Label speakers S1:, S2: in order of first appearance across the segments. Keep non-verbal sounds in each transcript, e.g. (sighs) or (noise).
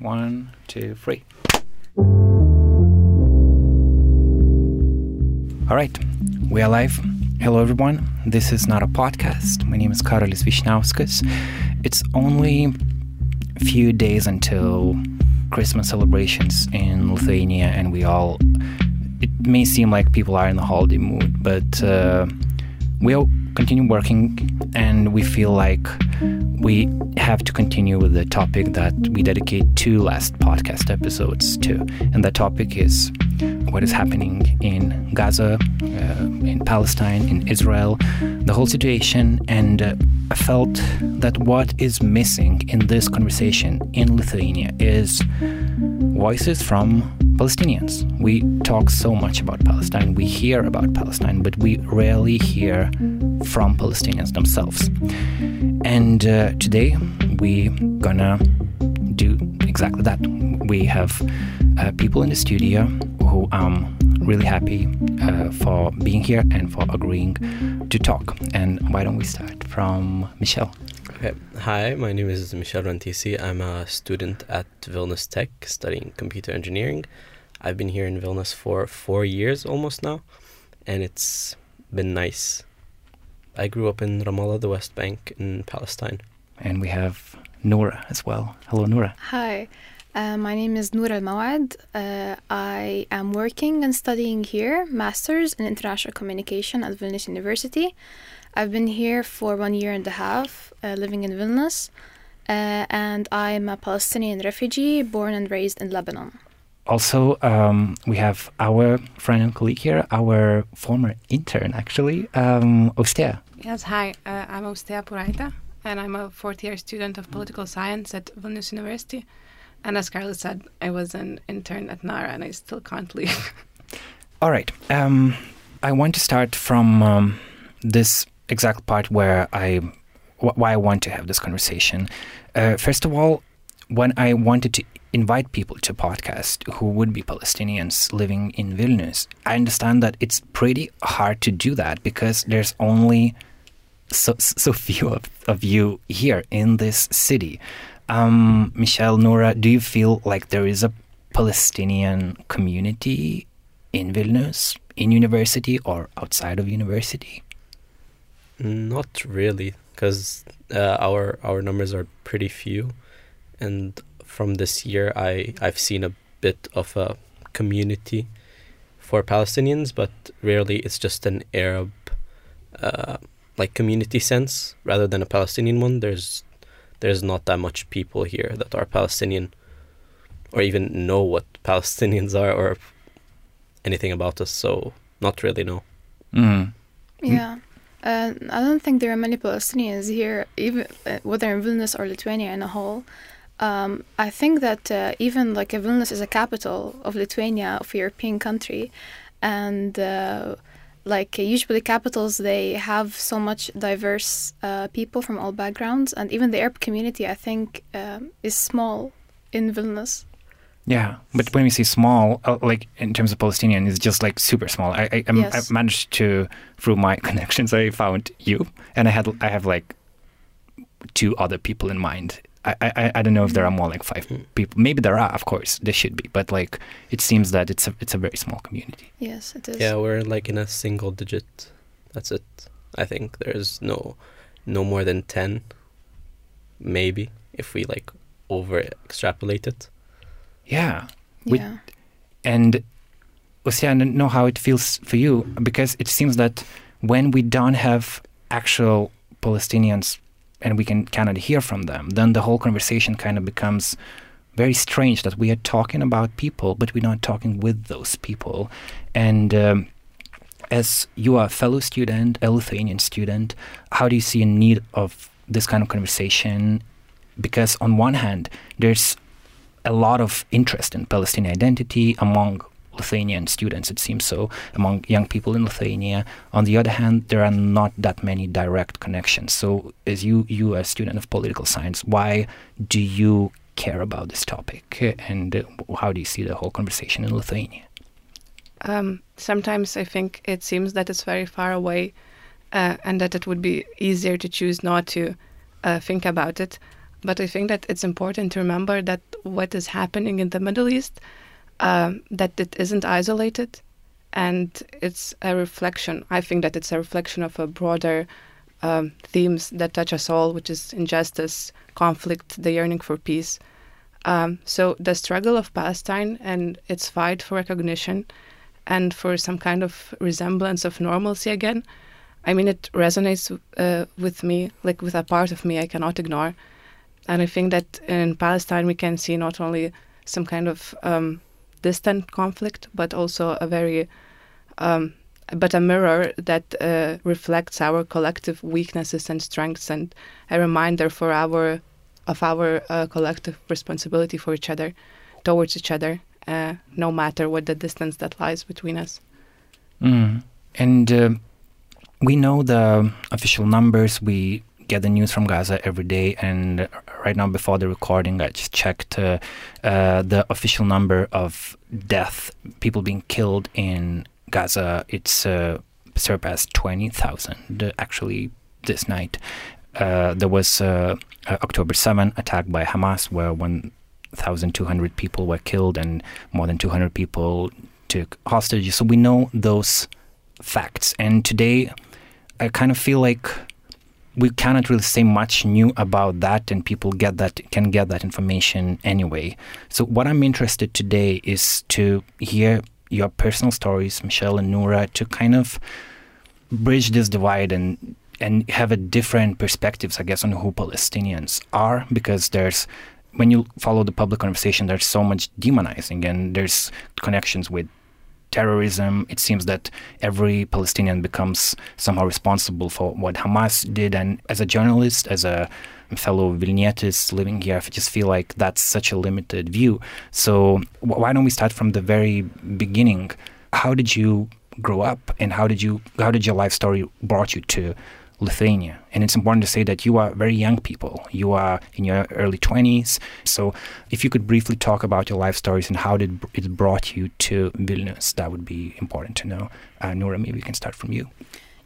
S1: One, two, three. All right, we are live. Hello, everyone. This is NARA podcast. My name is Karolis Vyšniauskas. It's only a few days until Christmas celebrations in Lithuania, and we all. It may seem like people are in the holiday mood, but uh, we'll continue working, and we feel like we have to continue with the topic that we dedicate two last podcast episodes to, and the topic is what is happening in Gaza, uh, in Palestine, in Israel, the whole situation. And uh, I felt that what is missing in this conversation in Lithuania is voices from Palestinians. We talk so much about Palestine, we hear about Palestine, but we rarely hear from Palestinians themselves. And uh, today we gonna do exactly that. We have uh, people in the studio who I'm really happy uh, for being here and for agreeing to talk. And why don't we start from Michelle?
S2: Okay. Hi, my name is Michel Rantisi. I'm a student at Vilnius Tech studying computer engineering. I've been here in Vilnius for four years almost now, and it's been nice. I grew up in Ramallah, the West Bank in Palestine.
S1: And we have Noura as well. Hello, Noura.
S3: Hi, uh, my name is Noura Al Mawed. Uh, I am working and studying here, Masters in International Communication at Vilnius University. I've been here for one year and a half, uh, living in Vilnius, uh, and I'm a Palestinian refugee born and raised in Lebanon.
S1: Also, um, we have our friend and colleague here, our former intern, actually, um, Austėja.
S4: Yes, hi. Uh, I'm Austėja Pūraitė, and I'm a fourth year student of political science at Vilnius University. And as Karolis said, I was an intern at NARA, and I still can't leave. (laughs)
S1: All right. Um, I want to start from um, this exact part where I, wh- why I want to have this conversation. Uh, first of all, when I wanted to invite people to podcast who would be Palestinians living in Vilnius, I understand that it's pretty hard to do that because there's only so so few of, of you here in this city. Um, Michelle, Noura, do you feel like there is a Palestinian community in Vilnius, in university or outside of university?
S2: Not really, because uh, our our numbers are pretty few, and from this year, I I've seen a bit of a community for Palestinians, but rarely it's just an Arab uh, like community sense rather than a Palestinian one. There's there's not that much people here that are Palestinian or even know what (laughs) Palestinians are or anything about us. So not really no.
S1: Mm.
S3: Yeah. Uh, I don't think there are many Palestinians here, even uh, whether in Vilnius or Lithuania in a whole. Um, I think that uh, even like Vilnius is a capital of Lithuania, of a European country, and uh, like usually capitals they have so much diverse uh, people from all backgrounds, and even the Arab community I think um, is small in Vilnius.
S1: Yeah, but when we say small, uh, like in terms of Palestinian, it's just like super small. I I,
S3: Yes.
S1: I managed to through my (laughs) connections, I found you, and I had I have like two other people in mind. I I, I don't know if there are more like five
S2: Mm.
S1: people. Maybe there are, of course, there should be, but like it seems that it's a it's a very small community.
S3: Yes, it is.
S2: Yeah, we're like in a single digit. That's it. I think there's no no more than 10 maybe if we like over extrapolate it.
S1: Yeah, we-
S3: yeah.
S1: and Austėja, I don't know how it feels for you because it seems that when we don't have actual Palestinians and we can cannot hear from them, then the whole conversation kind of becomes very strange that we are talking about people, but we're not talking with those people. And um, as you are a fellow student, a Lithuanian student, how do you see a need of this kind of conversation? Because on one hand, there's a lot of interest in Palestinian identity among Lithuanian students, it seems so, among young people in Lithuania. On the other hand, there are not that many direct connections. So, as you, you a student of political science, why do you care about this topic? And uh, how do you see the whole conversation in Lithuania?
S4: Um, sometimes I think it seems that it's very far away uh, and that it would be easier to choose not to uh, think about it. but I think that it's important to remember that what is happening in the Middle East, um, that it isn't isolated, and it's a reflection. I think that it's a reflection of a broader um, themes that touch us all, which is injustice, conflict, the yearning for peace. Um, so the struggle of Palestine and its fight for recognition and for some kind of resemblance of normalcy again. I mean, it resonates uh, with me, like with a part of me I cannot ignore. And I think that in Palestine we can see not only some kind of um, distant conflict, but also a very, um, but a mirror that uh, reflects our collective weaknesses and strengths, and a reminder for our of our uh, collective responsibility for each other, towards each other, uh, no matter what the distance that lies between us.
S1: Mm. And uh, we know the official numbers. We get the news from Gaza every day. And right now, before the recording, I just checked uh, uh, the official number of death, people being killed in Gaza. It's uh, surpassed 20,000 actually this night. Uh, there was uh, October 7 attack by Hamas where 1,200 people were killed and more than 200 people took hostages. So we know those facts. And today, I kind of feel like we cannot really say much new about that and people get that can get that information anyway. So what i'm interested today is to hear your personal stories michelle and noura to kind of bridge this divide and and have a different perspectives i guess on who palestinians are because there's when you follow the public conversation there's so much demonizing and there's connections with terrorism. It seems that every Palestinian becomes somehow responsible for what Hamas did. And as a journalist, as a fellow Vilnietis living here, I just feel like that's such a limited view. So why don't we start from the very beginning? How did you grow up, and how did you how did your life story brought you to Lithuania. And it's important to say that you are very young people. You are in your early 20s. So if you could briefly talk about your life stories and how did it brought you to Vilnius, that would be important to know. Uh, Noura, maybe we can start from you.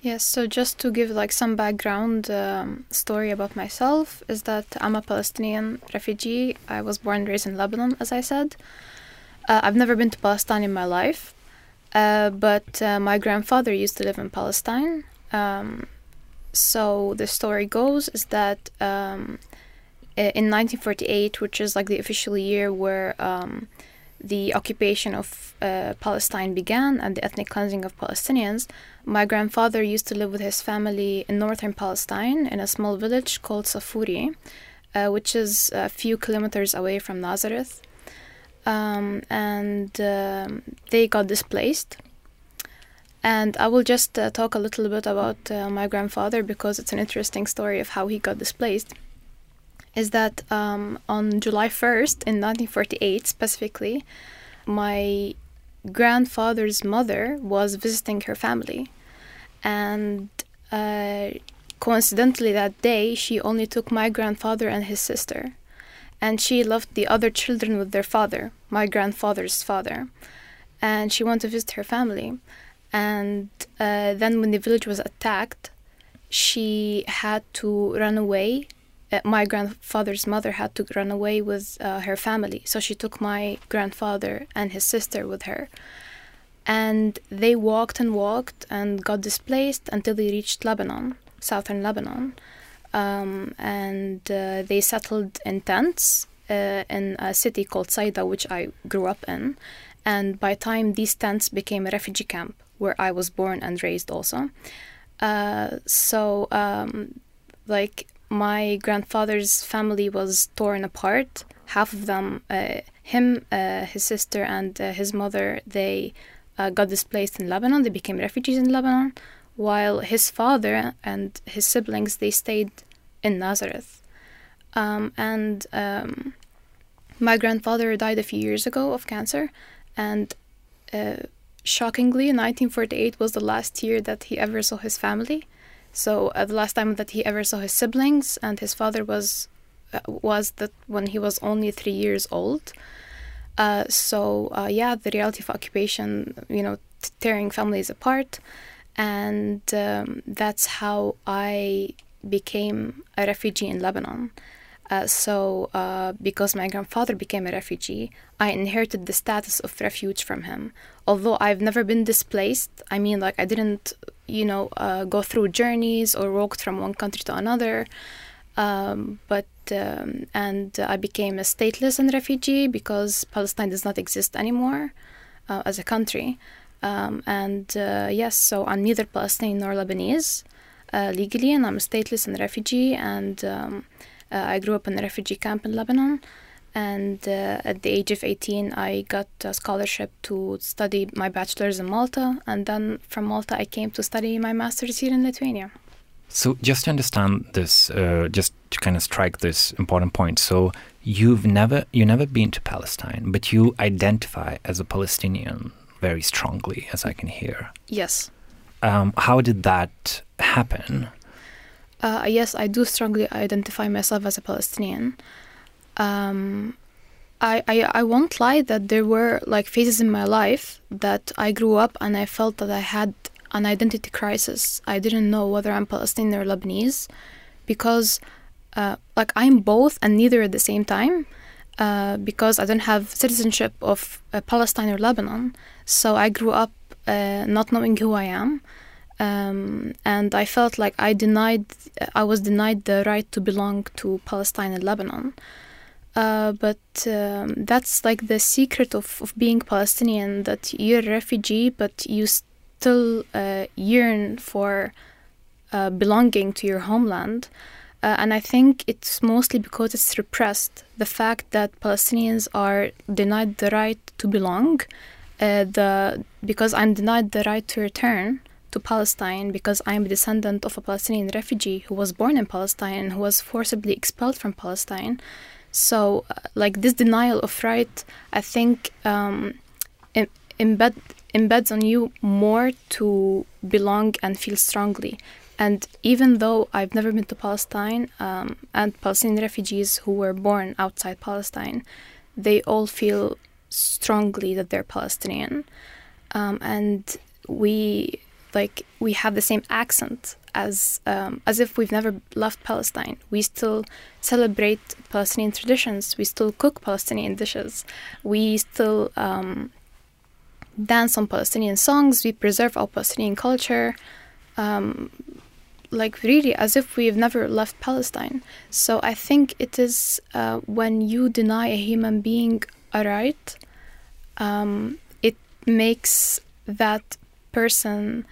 S3: Yes, so just to give like some background um, story about myself is that I'm a Palestinian refugee. I was born and raised in Lebanon, as I said. Uh, I've never been to Palestine in my life, uh, but uh, my grandfather used to live in Palestine. Um, so the story goes is that um, in 1948, which is like the official year where um, the occupation of uh, Palestine began and the ethnic cleansing of Palestinians, my grandfather used to live with his family in northern Palestine in a small village called Safuri, uh, which is a few kilometers away from Nazareth. Um, and um, they got displaced and I will just uh, talk a little bit about uh, my grandfather because it's an interesting story of how he got displaced. Is that um, on July 1st in 1948 specifically, my grandfather's mother was visiting her family. And uh, coincidentally, that day, she only took my grandfather and his sister. And she left the other children with their father, my grandfather's father. And she went to visit her family and uh, then when the village was attacked she had to run away. Uh, my grandfather's mother had to run away with uh, her family. So she took my grandfather and his sister with her. And they walked and walked and got displaced until they reached lebanon southern lebanon. Um, and uh, they settled in tents uh, in a city called saida which i grew up in. And by time these tents became a refugee camp where I was born and raised also. Uh, so, um, like, my grandfather's family was torn apart. Half of them, uh, him, uh, his sister, and uh, his mother, they uh, got displaced in Lebanon. They became refugees in Lebanon, while his father and his siblings they stayed in Nazareth. Um, and um, my grandfather died a few years ago of cancer, and uh, shockingly, 1948 was the last year that he ever saw his family. So uh, the last time that he ever saw his siblings and his father was uh, was that when he was only three years old. Uh, so uh, yeah, the reality of occupation, you know, t- tearing families apart, and um, that's how I became a refugee in Lebanon. Uh, so, uh, because my grandfather became a refugee, I inherited the status of refuge from him. Although I've never been displaced, I mean, like, I didn't, you know, uh, go through journeys or walked from one country to another. Um, but, um, and I became a stateless and refugee because Palestine does not exist anymore uh, as a country. Um, and uh, yes, so I'm neither Palestinian nor Lebanese legally, and I'm a stateless and refugee. And um, I grew up in a refugee camp in Lebanon. And uh, at the age of 18, I got a scholarship to study my bachelor's in Malta. And then from Malta, I came to study my master's here in Lithuania.
S1: So, just to understand this, uh, just to kind of strike this important point. So, you've never you never been to Palestine, but you identify as a Palestinian very strongly, as I can hear.
S3: Yes.
S1: Um, how did that happen?
S3: Uh, yes, I do strongly identify myself as a Palestinian. Um, I, I I won't lie that there were like phases in my life that I grew up and I felt that I had an identity crisis. I didn't know whether I'm Palestinian or Lebanese because uh, like I'm both and neither at the same time. Uh, because I don't have citizenship of uh, Palestine or Lebanon, so I grew up uh, not knowing who I am, um, and I felt like I denied, I was denied the right to belong to Palestine and Lebanon. Uh, but um, that's like the secret of, of being Palestinian that you're a refugee, but you still uh, yearn for uh, belonging to your homeland. Uh, and I think it's mostly because it's repressed. The fact that Palestinians are denied the right to belong, uh, the because I'm denied the right to return to Palestine because I'm a descendant of a Palestinian refugee who was born in Palestine and who was forcibly expelled from Palestine. So, uh, like this denial of right, I think um, Im- embed embeds on you more to belong and feel strongly. And even though I've never been to Palestine, um, and Palestinian refugees who were born outside Palestine, they all feel strongly that they're Palestinian. Um, and we like we have the same accent as um, as if we've never left Palestine. We still celebrate Palestinian traditions. We still cook Palestinian dishes. We still um, dance on Palestinian songs. We preserve our Palestinian culture. Um, like really as if we've never left Palestine. So I think it is uh, when you deny a human being a right, um, it makes that person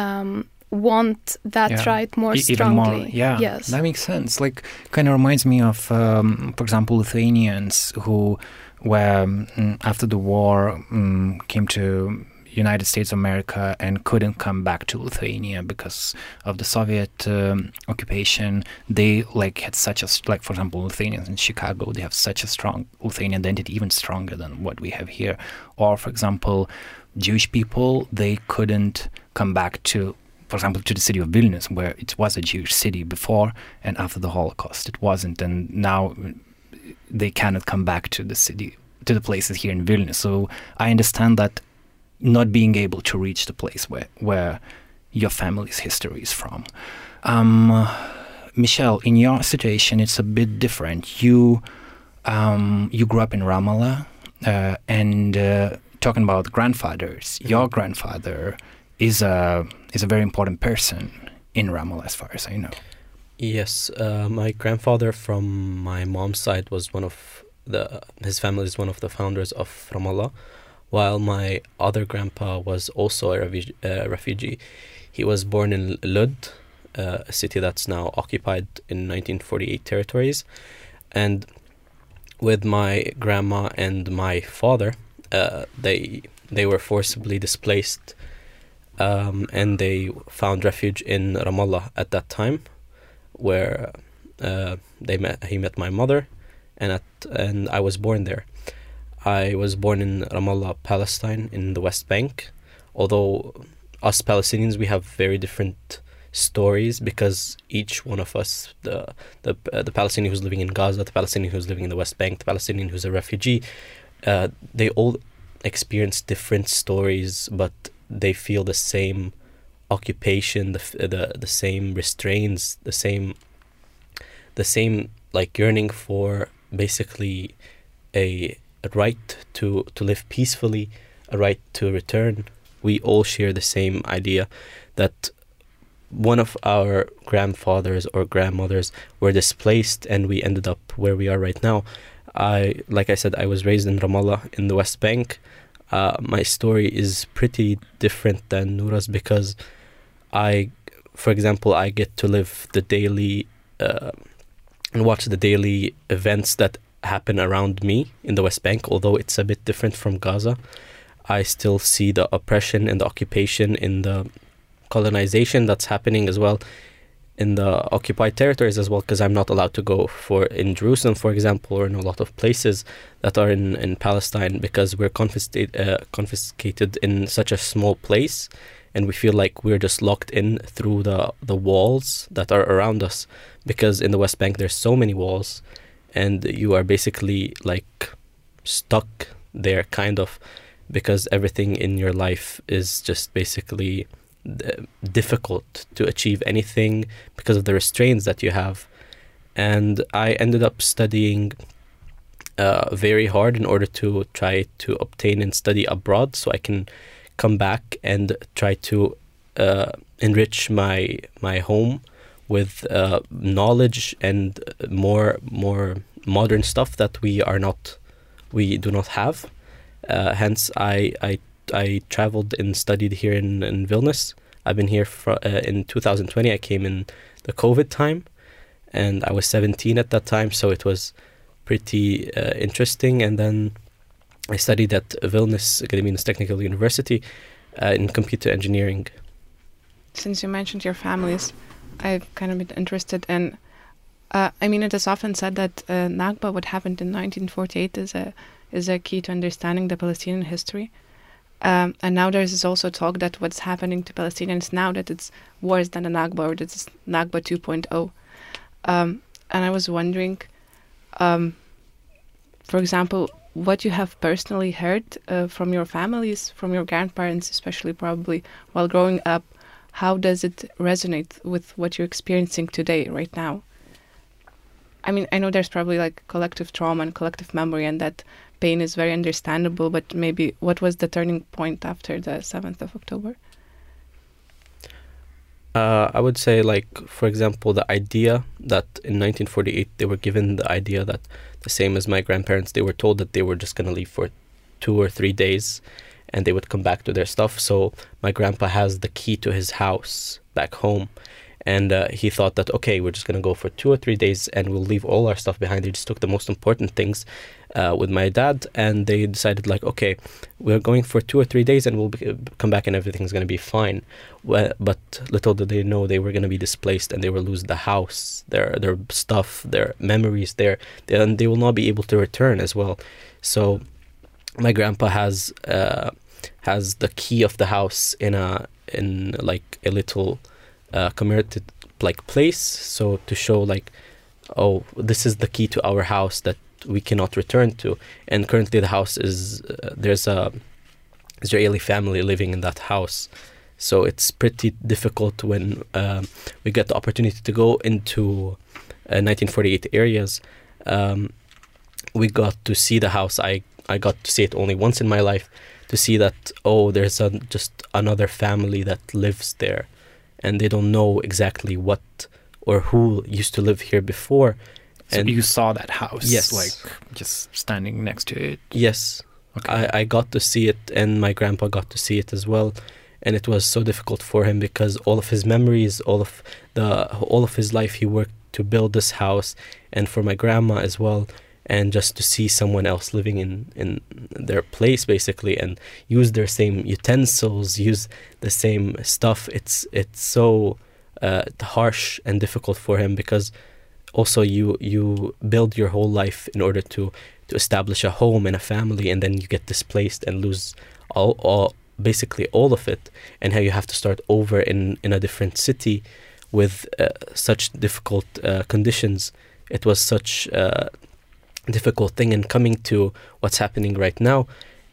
S3: um, want that
S1: Yeah.
S3: right more
S1: E-
S3: strongly.
S1: more yeah
S3: Yes.
S1: that makes sense like kind of reminds me of um, for example lithuanians who were mm, after the war mm, came to united states of america and couldn't come back to lithuania because of the soviet um, occupation they like had such a like for example lithuanians in chicago they have such a strong lithuanian identity even stronger than what we have here or for example jewish people they couldn't come back to for example, to the city of Vilnius, where it was a Jewish city before and after the Holocaust, it wasn't, and now they cannot come back to the city, to the places here in Vilnius. So I understand that not being able to reach the place where where your family's history is from. Um, Michelle, in your situation, it's a bit different. You um, you grew up in Ramallah, uh, and uh, talking about grandfathers, your grandfather is a is a very important person in Ramallah, as far as I know.
S2: Yes, uh, my grandfather from my mom's side was one of the his family is one of the founders of Ramallah, while my other grandpa was also a uh, refugee. He was born in Lud, uh, a city that's now occupied in 1948 territories, and with my grandma and my father, uh, they they were forcibly displaced, um, and they found refuge in Ramallah at that time where uh, they met. He met my mother, and at and I was born there. I was born in Ramallah, Palestine, in the West Bank. Although us Palestinians, we have very different stories because each one of us, the the uh, the Palestinian who's living in Gaza, the Palestinian who's living in the West Bank, the Palestinian who's a refugee, uh, they all experience different stories, but they feel the same occupation, the the the same restraints, the same the same like yearning for basically a, a right to to live peacefully, a right to return. We all share the same idea that one of our grandfathers or grandmothers were displaced and we ended up where we are right now. I like I said I was raised in Ramallah in the West Bank. Uh, my story is pretty different than Noura's because I for example I get to live the daily uh, and watch the daily events that happen around me in the West Bank, although it's a bit different from Gaza. I still see the oppression and the occupation in the colonization that's happening as well in the occupied territories as well because I'm not allowed to go for in Jerusalem for example or in a lot of places that are in, in Palestine because we're confiscated uh, confiscated in such a small place and we feel like we're just locked in through the the walls that are around us because in the West Bank there's so many walls and you are basically like stuck there kind of because everything in your life is just basically difficult to achieve anything because of the restraints that you have and i ended up studying uh, very hard in order to try to obtain and study abroad so i can come back and try to uh, enrich my my home with uh, knowledge and more more modern stuff that we are not we do not have. Uh, hence, I, I I traveled and studied here in, in Vilnius. I've been here for, uh, in 2020. I came in the COVID time, and I was 17 at that time, so it was pretty uh, interesting. And then I studied at Vilnius Gediminas Technical University uh, in computer engineering.
S4: Since you mentioned your families, I've kind of been interested in. Uh, I mean, it is often said that uh, Nakba, what happened in 1948, is a is a key to understanding the Palestinian history. Um, and now there is also talk that what's happening to Palestinians now that it's worse than the Nakba or that it's Nakba 2.0. Um, and I was wondering, um, for example, what you have personally heard uh, from your families, from your grandparents, especially probably while growing up, how does it resonate with what you're experiencing today, right now? I mean, I know there's probably like collective trauma and collective memory, and that pain is very understandable, but maybe what was the turning point after the 7th of October?
S2: Uh, I would say, like, for example, the idea that in 1948 they were given the idea that the same as my grandparents, they were told that they were just going to leave for two or three days and they would come back to their stuff. So my grandpa has the key to his house back home. And uh, he thought that, okay, we're just going to go for two or three days and we'll leave all our stuff behind. They just took the most important things uh, with my dad and they decided, like, okay, we're going for two or three days and we'll be, come back and everything's going to be fine. Well, but little did they know they were going to be displaced and they will lose the house, their, their stuff, their memories there, and they will not be able to return as well. So my grandpa has uh, has the key of the house in a in like a little uh, commemorated like place so to show like oh this is the key to our house that we cannot return to. And currently the house is uh, there's a israeli family living in that house. So it's pretty difficult when um, we get the opportunity to go into uh, 1948 areas. Um, we got to see the house. I i got to see it only once in my life to see that oh there's a, just another family that lives there and they don't know exactly what or who used to live here before
S1: So
S2: and
S1: you saw that house,
S2: Yes.
S1: like just standing next to it.
S2: yes
S1: Okay.
S2: I, I got to see it and my grandpa got to see it as well and it was so difficult for him because all of his memories all of the all of his life he worked to build this house and for my grandma as well and just to see someone else living in in their place basically and use their same utensils use the same stuff. It's it's so uh, harsh and difficult for him because also you you build your whole life in order to to establish a home and a family and then you get displaced and lose all, all basically all of it. And how you have to start over in in a different city with uh, such difficult uh, conditions. It was such a difficult thing and coming to what's happening right now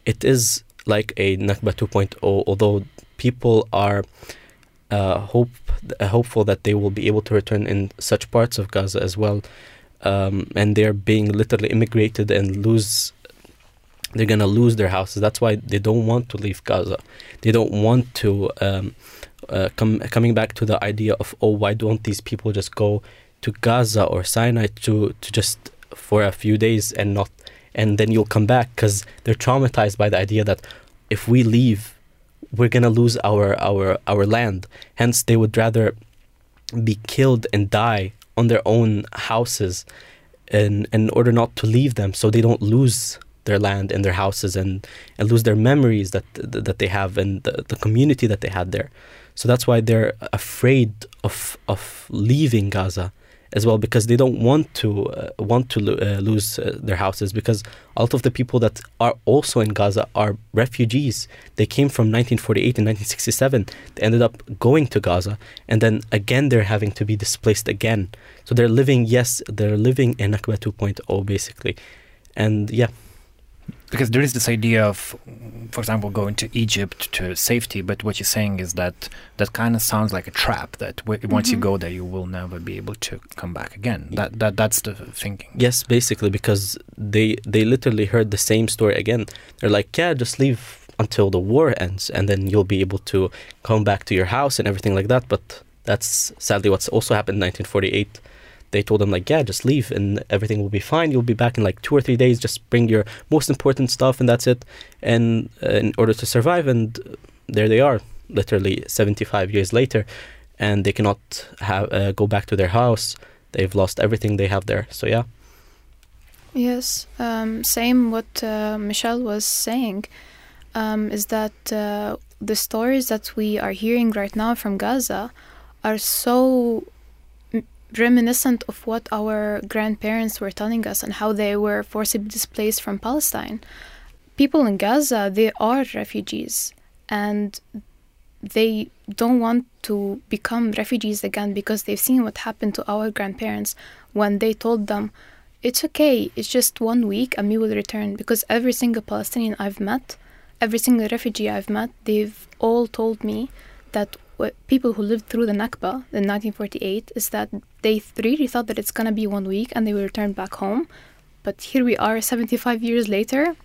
S2: it is like a Nakba 2.0 although people are uh, hope uh, hopeful that they will be able to return in such parts of Gaza as well um, and they're being literally immigrated and lose. They're gonna lose their houses. That's why they don't want to leave Gaza. They don't want to um, uh, come coming back to the idea of oh why don't these people just go to Gaza or Sinai to to just for a few days and not and then you'll come back because they're traumatized by the idea that if we leave we're gonna lose our our our land. Hence they would rather be killed and die on their own houses in in order not to leave them so they don't lose their land and their houses and and lose their memories that that they have and the, the community that they had there. So that's why they're afraid of of leaving Gaza as well because they don't want to uh, want to lo- uh, lose uh, their houses because a lot of the people that are also in Gaza are refugees. They came from 1948 and 1967. They ended up going to Gaza and then again they're having to be displaced again. So they're living yes, they're living in Nakba 2.0 basically. And yeah,
S1: because there is this idea of, for example, going to Egypt to safety, but what you're saying is that that kind of sounds like a trap. That w- once you
S3: Mhm.
S1: go there, you will never be able to come back again. That that that's the thinking.
S2: Yes, basically, because they they literally heard the same story again. They're like, yeah, just leave until the war ends, and then you'll be able to come back to your house and everything like that. But that's sadly what's also happened in 1948. They told them like, yeah, just leave and everything will be fine. You'll be back in like two or three days. Just bring your most important stuff and that's it. And uh, in order to survive, and there they are, literally 75 years later, and they cannot have uh, go back to their house. They've lost everything they have there. So yeah.
S3: Yes, um, same what uh, Michelle was saying um, is that uh, the stories that we are hearing right now from Gaza are so reminiscent of what our grandparents were telling us and how they were forcibly displaced from Palestine. People in Gaza, they are refugees and they don't want to become refugees again because they've seen what happened to our grandparents when they told them it's okay, it's just one week and we will return. Because every single Palestinian I've met, every single refugee I've met, they've all told me that what people who lived through the Nakba in 1948 is that they th- really thought that it's gonna be one week and they will return back home. But here we are 75 years later.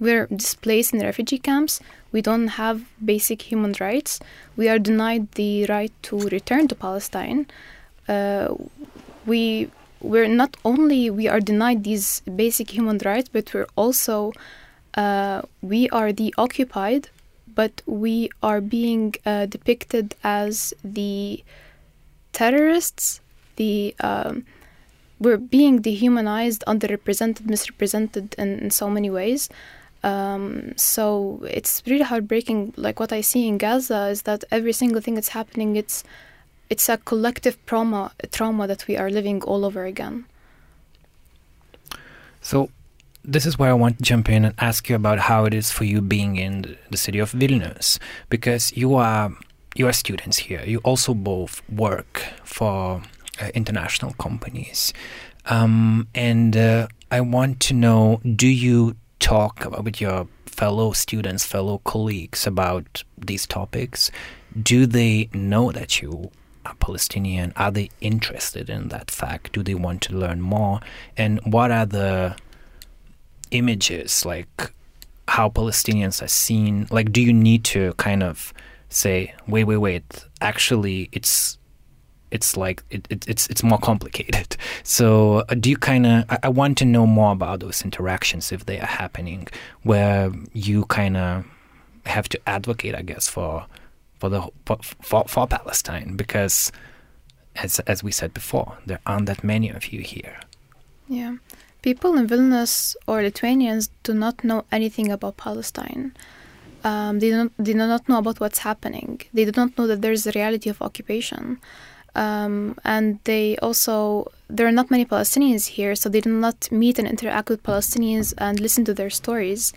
S3: We're displaced in refugee camps. We don't have basic human rights. We are denied the right to return to Palestine. Uh, we we're not only we are denied these basic human rights, but we're also uh, we are the occupied, but we are being uh, depicted as the terrorists. The um, we're being dehumanized, underrepresented, misrepresented in, in so many ways. Um, so it's really heartbreaking. Like what I see in Gaza is that every single thing that's happening, it's it's a collective trauma trauma that we are living all over again.
S1: So this is where I want to jump in and ask you about how it is for you being in the city of Vilnius, because you are you are students here. You also both work for uh, international companies, um, and uh, I want to know: Do you talk with your fellow students, fellow colleagues about these topics? Do they know that you are Palestinian? Are they interested in that fact? Do they want to learn more? And what are the images like how Palestinians are seen? Like, do you need to kind of say, wait, wait, wait? Actually, it's it's like it, it, it's it's more complicated. (laughs) So, uh, do you kind of? I, I want to know more about those interactions if they are happening, where you kind of have to advocate, I guess, for for the for, for, for Palestine because, as as we said before, there aren't that many of you here.
S3: Yeah. People in Vilnius or Lithuanians do not know anything about Palestine. Um, they, don't, they do not know about what's happening. They do not know that there's a reality of occupation. Um, and they also, there are not many Palestinians here, so they do not meet and interact with Palestinians and listen to their stories.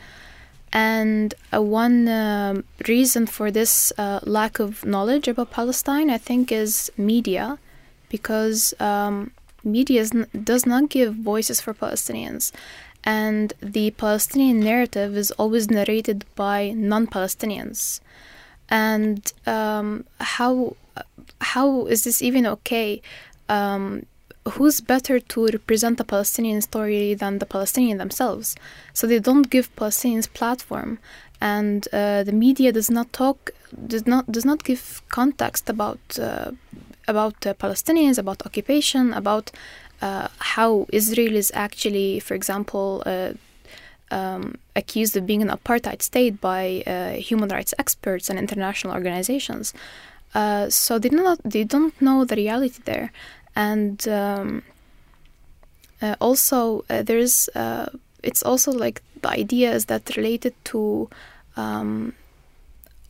S3: And uh, one um, reason for this uh, lack of knowledge about Palestine, I think, is media, because um, media does not give voices for Palestinians. And the Palestinian narrative is always narrated by non Palestinians. And um, how, how is this even okay? Um, who's better to represent the Palestinian story than the Palestinian themselves? So they don't give Palestinians platform, and uh, the media does not talk, does not does not give context about uh, about Palestinians, about occupation, about uh, how Israel is actually, for example. Uh, um, accused of being an apartheid state by uh, human rights experts and international organizations. Uh, so they don't they don't know the reality there, and um, uh, also uh, there's it's also like the idea is that related to um,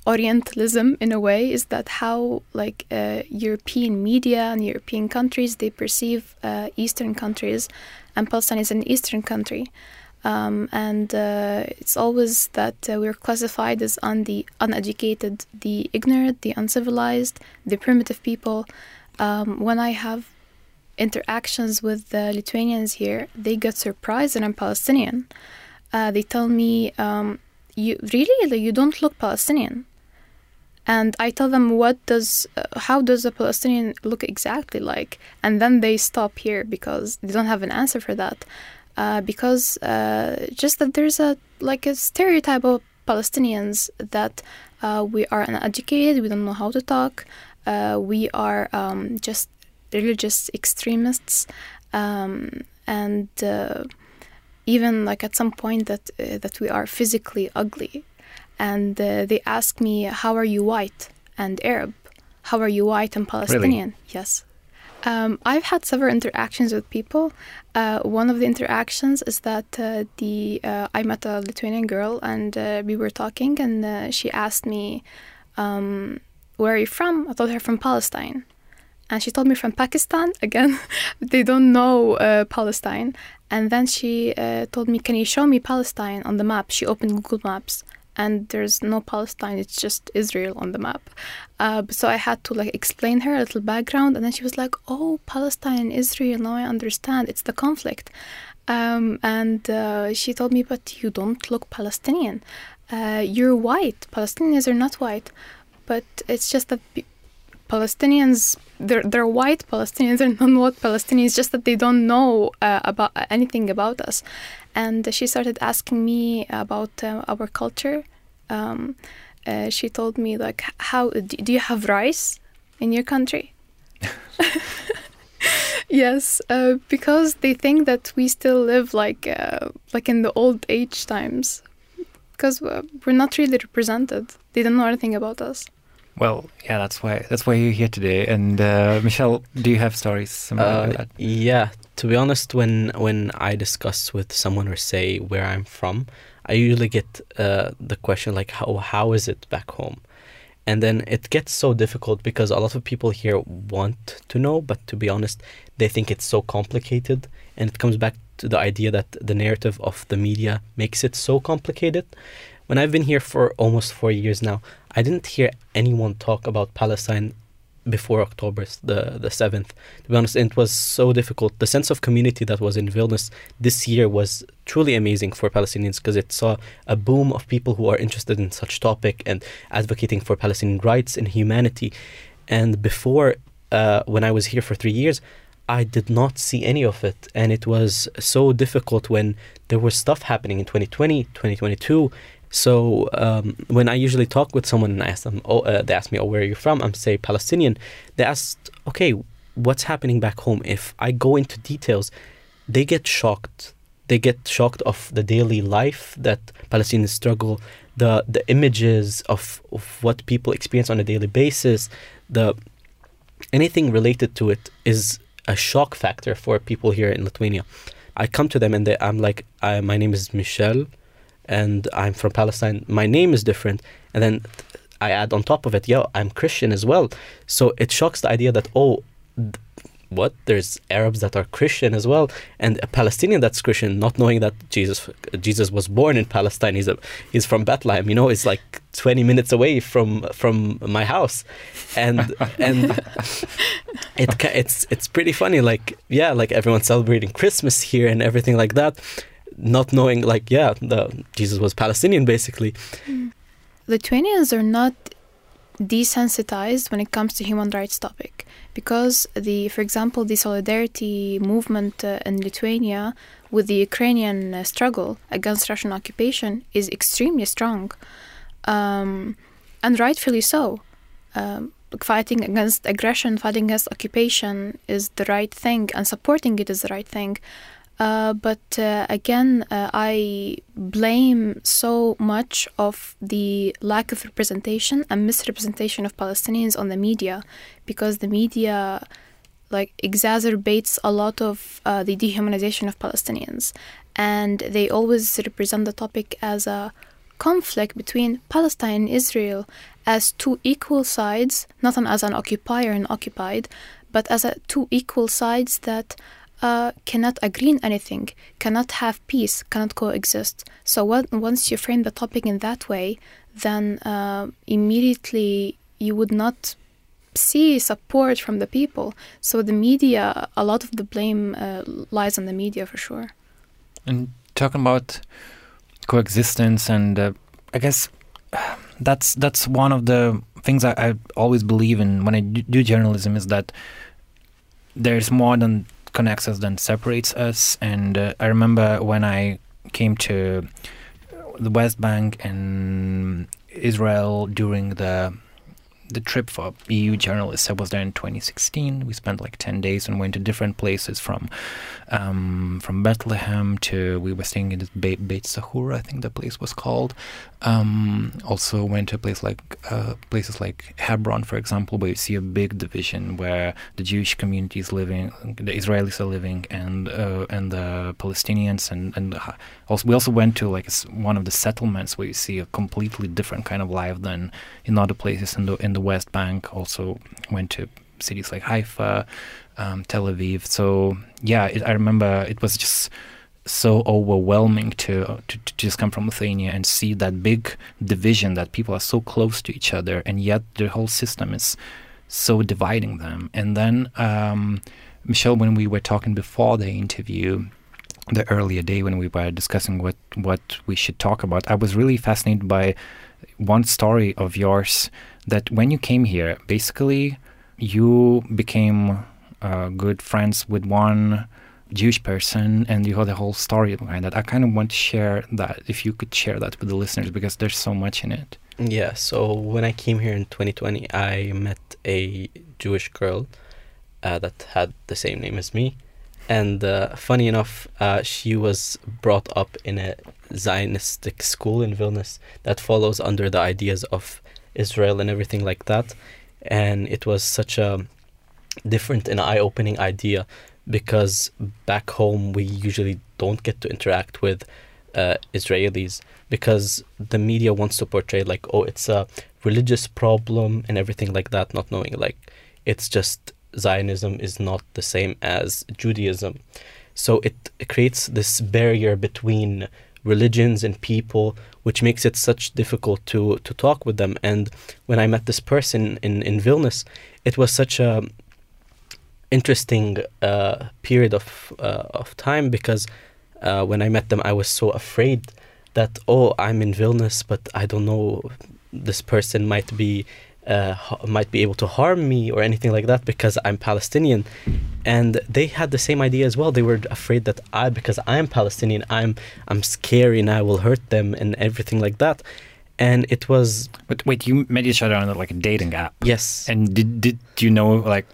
S3: Orientalism in a way is that how like uh, European media and European countries they perceive uh, Eastern countries and Palestine is an Eastern country. Um, and uh, it's always that uh, we're classified as on the uneducated, the ignorant, the uncivilized, the primitive people. Um, when I have interactions with the Lithuanians here, they get surprised that I'm Palestinian. Uh, they tell me, um, "You really? You don't look Palestinian." And I tell them, "What does? Uh, how does a Palestinian look exactly like?" And then they stop here because they don't have an answer for that. Uh, because uh, just that there's a like a stereotype of Palestinians that uh, we are uneducated, we don't know how to talk, uh, we are um, just religious extremists, um, and uh, even like at some point that that we are physically ugly. And they ask me, "How are you white and Arab? How are you white and Palestinian?"
S1: Really?
S3: Yes. Um, I've had several interactions with people. Uh, one of the interactions is that uh, the uh, I met a Lithuanian girl and uh, we were talking, and uh, she asked me, um, "Where are you from?" I told her from Palestine, and she told me from Pakistan. (laughs) Again, they don't know uh, Palestine. And then she told me, "Can you show me Palestine on the map?" She opened Google Maps, and there's no Palestine. It's just Israel on the map. Uh, so I had to like explain her a little background, and then she was like, "Oh, Palestine and Israel. Now I understand. It's the conflict." Um, and uh, she told me, "But you don't look Palestinian. Uh, you're white. Palestinians are not white, but it's just that." Palestinians, they're, they're white Palestinians, they're non-white Palestinians, just that they don't know uh, about anything about us. And she started asking me about uh, our culture. Um, uh, she told me like, "How do you have rice in your country?" (laughs) yes, uh, because they think that we still live like uh, like in the old age times, because we're not really represented. They don't know anything about us.
S1: Well, yeah, that's why that's why you're here today. And uh, Michelle, do you have stories similar
S2: Uh,
S1: to that?
S2: yeah, to be honest, when when I discuss with someone or say where I'm from, I usually get uh, the question like, "How how is it back home?" And then it gets so difficult because a lot of people here want to know, but to be honest, they think it's so complicated, and it comes back to the idea that the narrative of the media makes it so complicated. When I've been here for almost four years now, I didn't hear anyone talk about Palestine before October the the seventh. To be honest, it was so difficult. The sense of community that was in Vilnius this year was truly amazing for Palestinians because it saw a boom of people who are interested in such topic and advocating for Palestinian rights and humanity. And before, uh, when I was here for three years, I did not see any of it, and it was so difficult when there was stuff happening in 2020, 2022 so um, when I usually talk with someone and I ask them, oh, uh, they ask me, oh, where are you from? I'm say Palestinian. They ask, okay, what's happening back home? If I go into details, they get shocked. They get shocked of the daily life that Palestinians struggle, the the images of, of what people experience on a daily basis, the anything related to it is a shock factor for people here in Lithuania. I come to them and they, I'm like, I, my name is Michelle and I'm from Palestine. My name is different. And then I add on top of it, yo, I'm Christian as well. So it shocks the idea that, oh, th- what? There's Arabs that are Christian as well, and a Palestinian that's Christian, not knowing that Jesus Jesus was born in Palestine. He's a, he's from Bethlehem. You know, it's like 20 minutes away from from my house, and (laughs) and it it's it's pretty funny. Like yeah, like everyone's celebrating Christmas here and everything like that not knowing like yeah the jesus was palestinian basically
S3: lithuanians are not desensitized when it comes to human rights topic because the, for example, the solidarity movement uh, in Lithuania with the Ukrainian uh, struggle against Russian occupation is extremely strong, um, and rightfully so. Um, fighting against aggression, fighting against occupation is the right thing, and supporting it is the right thing. Uh, but uh, again, uh, I blame so much of the lack of representation and misrepresentation of Palestinians on the media because the media like exacerbates a lot of uh, the dehumanization of Palestinians. And they always represent the topic as a conflict between Palestine and Israel as two equal sides, not as an occupier and occupied, but as a, two equal sides that uh, cannot agree on anything, cannot have peace, cannot coexist. So once you frame the topic in that way, then uh, immediately you would not see support from the people. So the media, a lot of the blame uh, lies on the media for sure.
S1: And talking about coexistence, and uh, I guess (sighs) that's that's one of the things I, I always believe in when I do journalism is that there's more than connects us than separates us. And uh, I remember when I came to the West Bank and Israel during the the trip for EU journalists. I was there in 2016. We spent like 10 days and went to different places from um, from Bethlehem to we were staying in Be- Beit Sahur, I think the place was called. Um, also went to a place like uh, places like Hebron, for example, where you see a big division where the Jewish community is living, the Israelis are living, and uh, and the Palestinians, and and also we also went to like one of the settlements where you see a completely different kind of life than in other places in the in the West Bank. Also went to cities like Haifa, um, Tel Aviv. So yeah, it, I remember it was just so overwhelming to, to, to just come from Lithuania and see that big division that people are so close to each other, and yet the whole system is so dividing them. And then um, Michelle, when we were talking before the interview, the earlier day when we were discussing what what we should talk about, I was really fascinated by one story of yours that when you came here, basically you became uh, good friends with one Jewish person and you had the whole story behind that. I kind of want to share that if you could share that with the listeners because there's so much in it.
S2: Yeah, so when I came here in 2020, I met a Jewish girl uh, that had the same name as me. And uh, funny enough, uh, she was brought up in a Zionistic school in Vilnius that follows under the ideas of Israel and everything like that. And it was such a different and eye opening idea because back home we usually don't get to interact with uh, Israelis because the media wants to portray like oh it's a religious problem and everything like that not knowing like it's just Zionism is not the same as Judaism. So it, it creates this barrier between religions and people which makes it such difficult to to talk with them. And when I met this person in in Vilnius it was such a interesting uh, period of uh, of time because uh, when I met them, I was so afraid that oh, I'm in Vilnius, but I don't know this person might be uh, might be able to harm me or anything like that because I'm Palestinian, and they had the same idea as well. They were afraid that I because I'm Palestinian, I'm I'm scary and I will hurt them and everything like that. And it was.
S1: But wait, you met each other on like a dating app.
S2: Yes.
S1: And did did you know like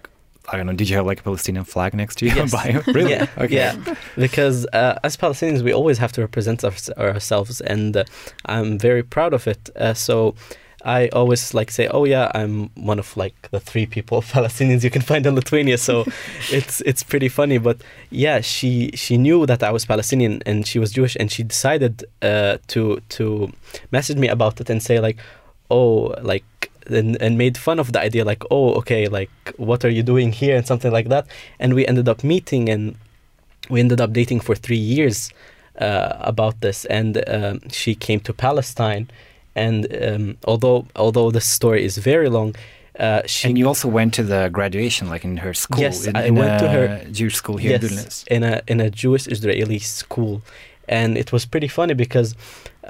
S1: I don't know. Did you have like a Palestinian flag next to you?
S2: Yes. (laughs) (laughs)
S1: Really?
S2: Yeah.
S1: Okay.
S2: Yeah. Because uh, as Palestinians, we always have to represent our, ourselves, and uh, I'm very proud of it. Uh, so I always like say, "Oh yeah, I'm one of like the three people (laughs) Palestinians you can find in Lithuania." So it's it's pretty funny, but yeah, she she knew that I was Palestinian and she was Jewish, and she decided uh, to to message me about it and say like, "Oh, like and, and made fun of the idea like oh okay like what are you doing here and something like that. And we ended up meeting and we ended up dating for three years uh, about this. And um, she came to palestine and um, although although the story is very long uh, she
S1: and you also went to the graduation, like in her school.
S2: Yes,
S1: in,
S2: I
S1: in
S2: went to her
S1: Jewish school here
S2: yes,
S1: in
S2: in a in a Jewish Israeli school, and it was pretty funny because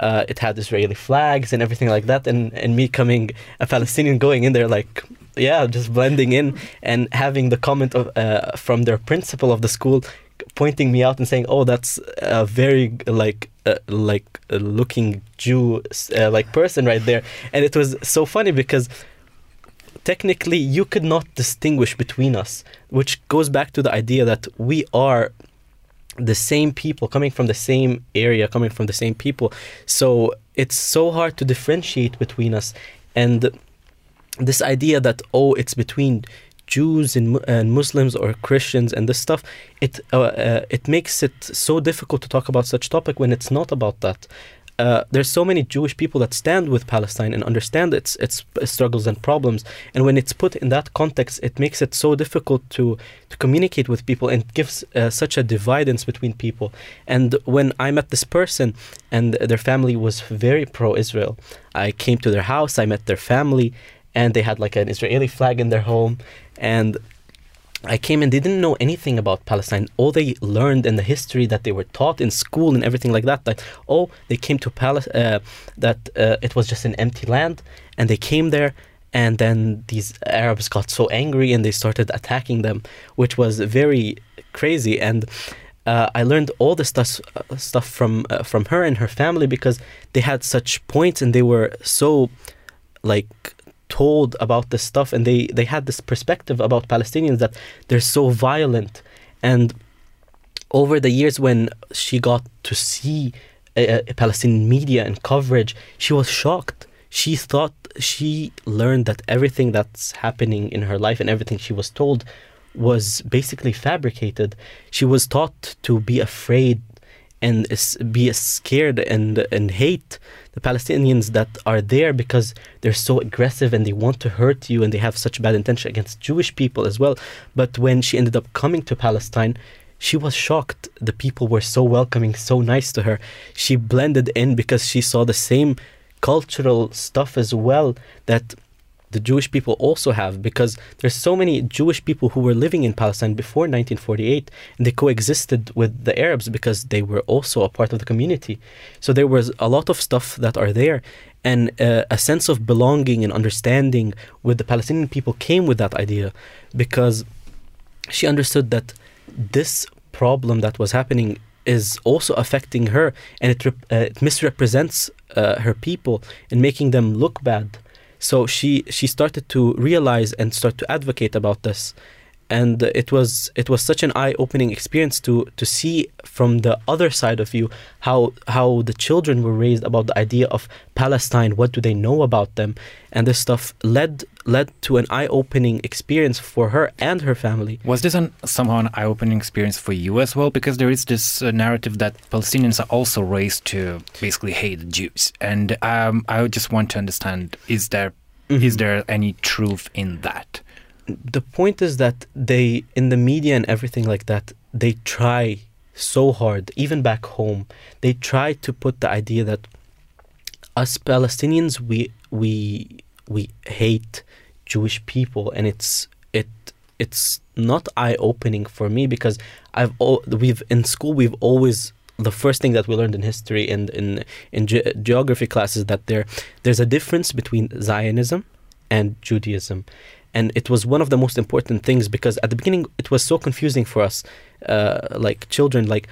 S2: uh, it had Israeli flags and everything like that, and and me coming a Palestinian going in there like yeah, just blending in and having the comment of uh, from their principal of the school pointing me out and saying, "Oh, that's a very like uh, like looking Jew uh, like person right there," and it was so funny because technically you could not distinguish between us, which goes back to the idea that we are the same people coming from the same area, coming from the same people. So it's so hard to differentiate between us, and this idea that oh, it's between Jews and, and Muslims or Christians and this stuff, it uh, uh, it makes it so difficult to talk about such topic when it's not about that. Uh, there's so many Jewish people that stand with Palestine and understand its its struggles and problems, and when it's put in that context, it makes it so difficult to to communicate with people and gives uh, such a dividence between people. And when I met this person and their family was very pro-Israel, I came to their house, I met their family, and they had like an Israeli flag in their home, and I came and they didn't know anything about Palestine. All they learned in the history that they were taught in school and everything like that, that oh, they came to Palestine, uh, that uh, it was just an empty land, and they came there, and then these Arabs got so angry and they started attacking them, which was very crazy. And uh, I learned all the stuff uh, stuff from uh, from her and her family because they had such points and they were so like told about this stuff and they they had this perspective about Palestinians that they're so violent. And over the years when she got to see a, a Palestinian media and coverage she was shocked. She thought she learned that everything that's happening in her life and everything she was told was basically fabricated. She was taught to be afraid and be scared and and hate the Palestinians that are there because they're so aggressive and they want to hurt you and they have such bad intention against Jewish people as well. But when she ended up coming to Palestine, she was shocked. The people were so welcoming, so nice to her. She blended in because she saw the same cultural stuff as well that the Jewish people also have because there's so many Jewish people who were living in Palestine before 1948 and they coexisted with the Arabs because they were also a part of the community. So there was a lot of stuff that are there and uh, a sense of belonging and understanding with the Palestinian people came with that idea because she understood that this problem that was happening is also affecting her and it, uh, it misrepresents uh, her people and making them look bad so she she started to realize and start to advocate about this, and it was it was such an eye opening experience to to see from the other side of you how how the children were raised about the idea of Palestine. What do they know about them? And this stuff led led to an eye opening experience for her and her family.
S1: Was this an, somehow an eye opening experience for you as well? Because there is this uh, narrative that Palestinians are also raised to basically hate Jews, and um, I just want to understand: is there mm-hmm. is there any truth in that?
S2: The point is that they, in the media and everything like that, they try so hard, even back home, they try to put the idea that us Palestinians we we we hate Jewish people, and it's it it's not eye opening for me because I've all we've in school we've always the first thing that we learned in history and in in ge- geography classes that there there's a difference between Zionism and Judaism. And it was one of the most important things because at the beginning it was so confusing for us, uh, like children, like,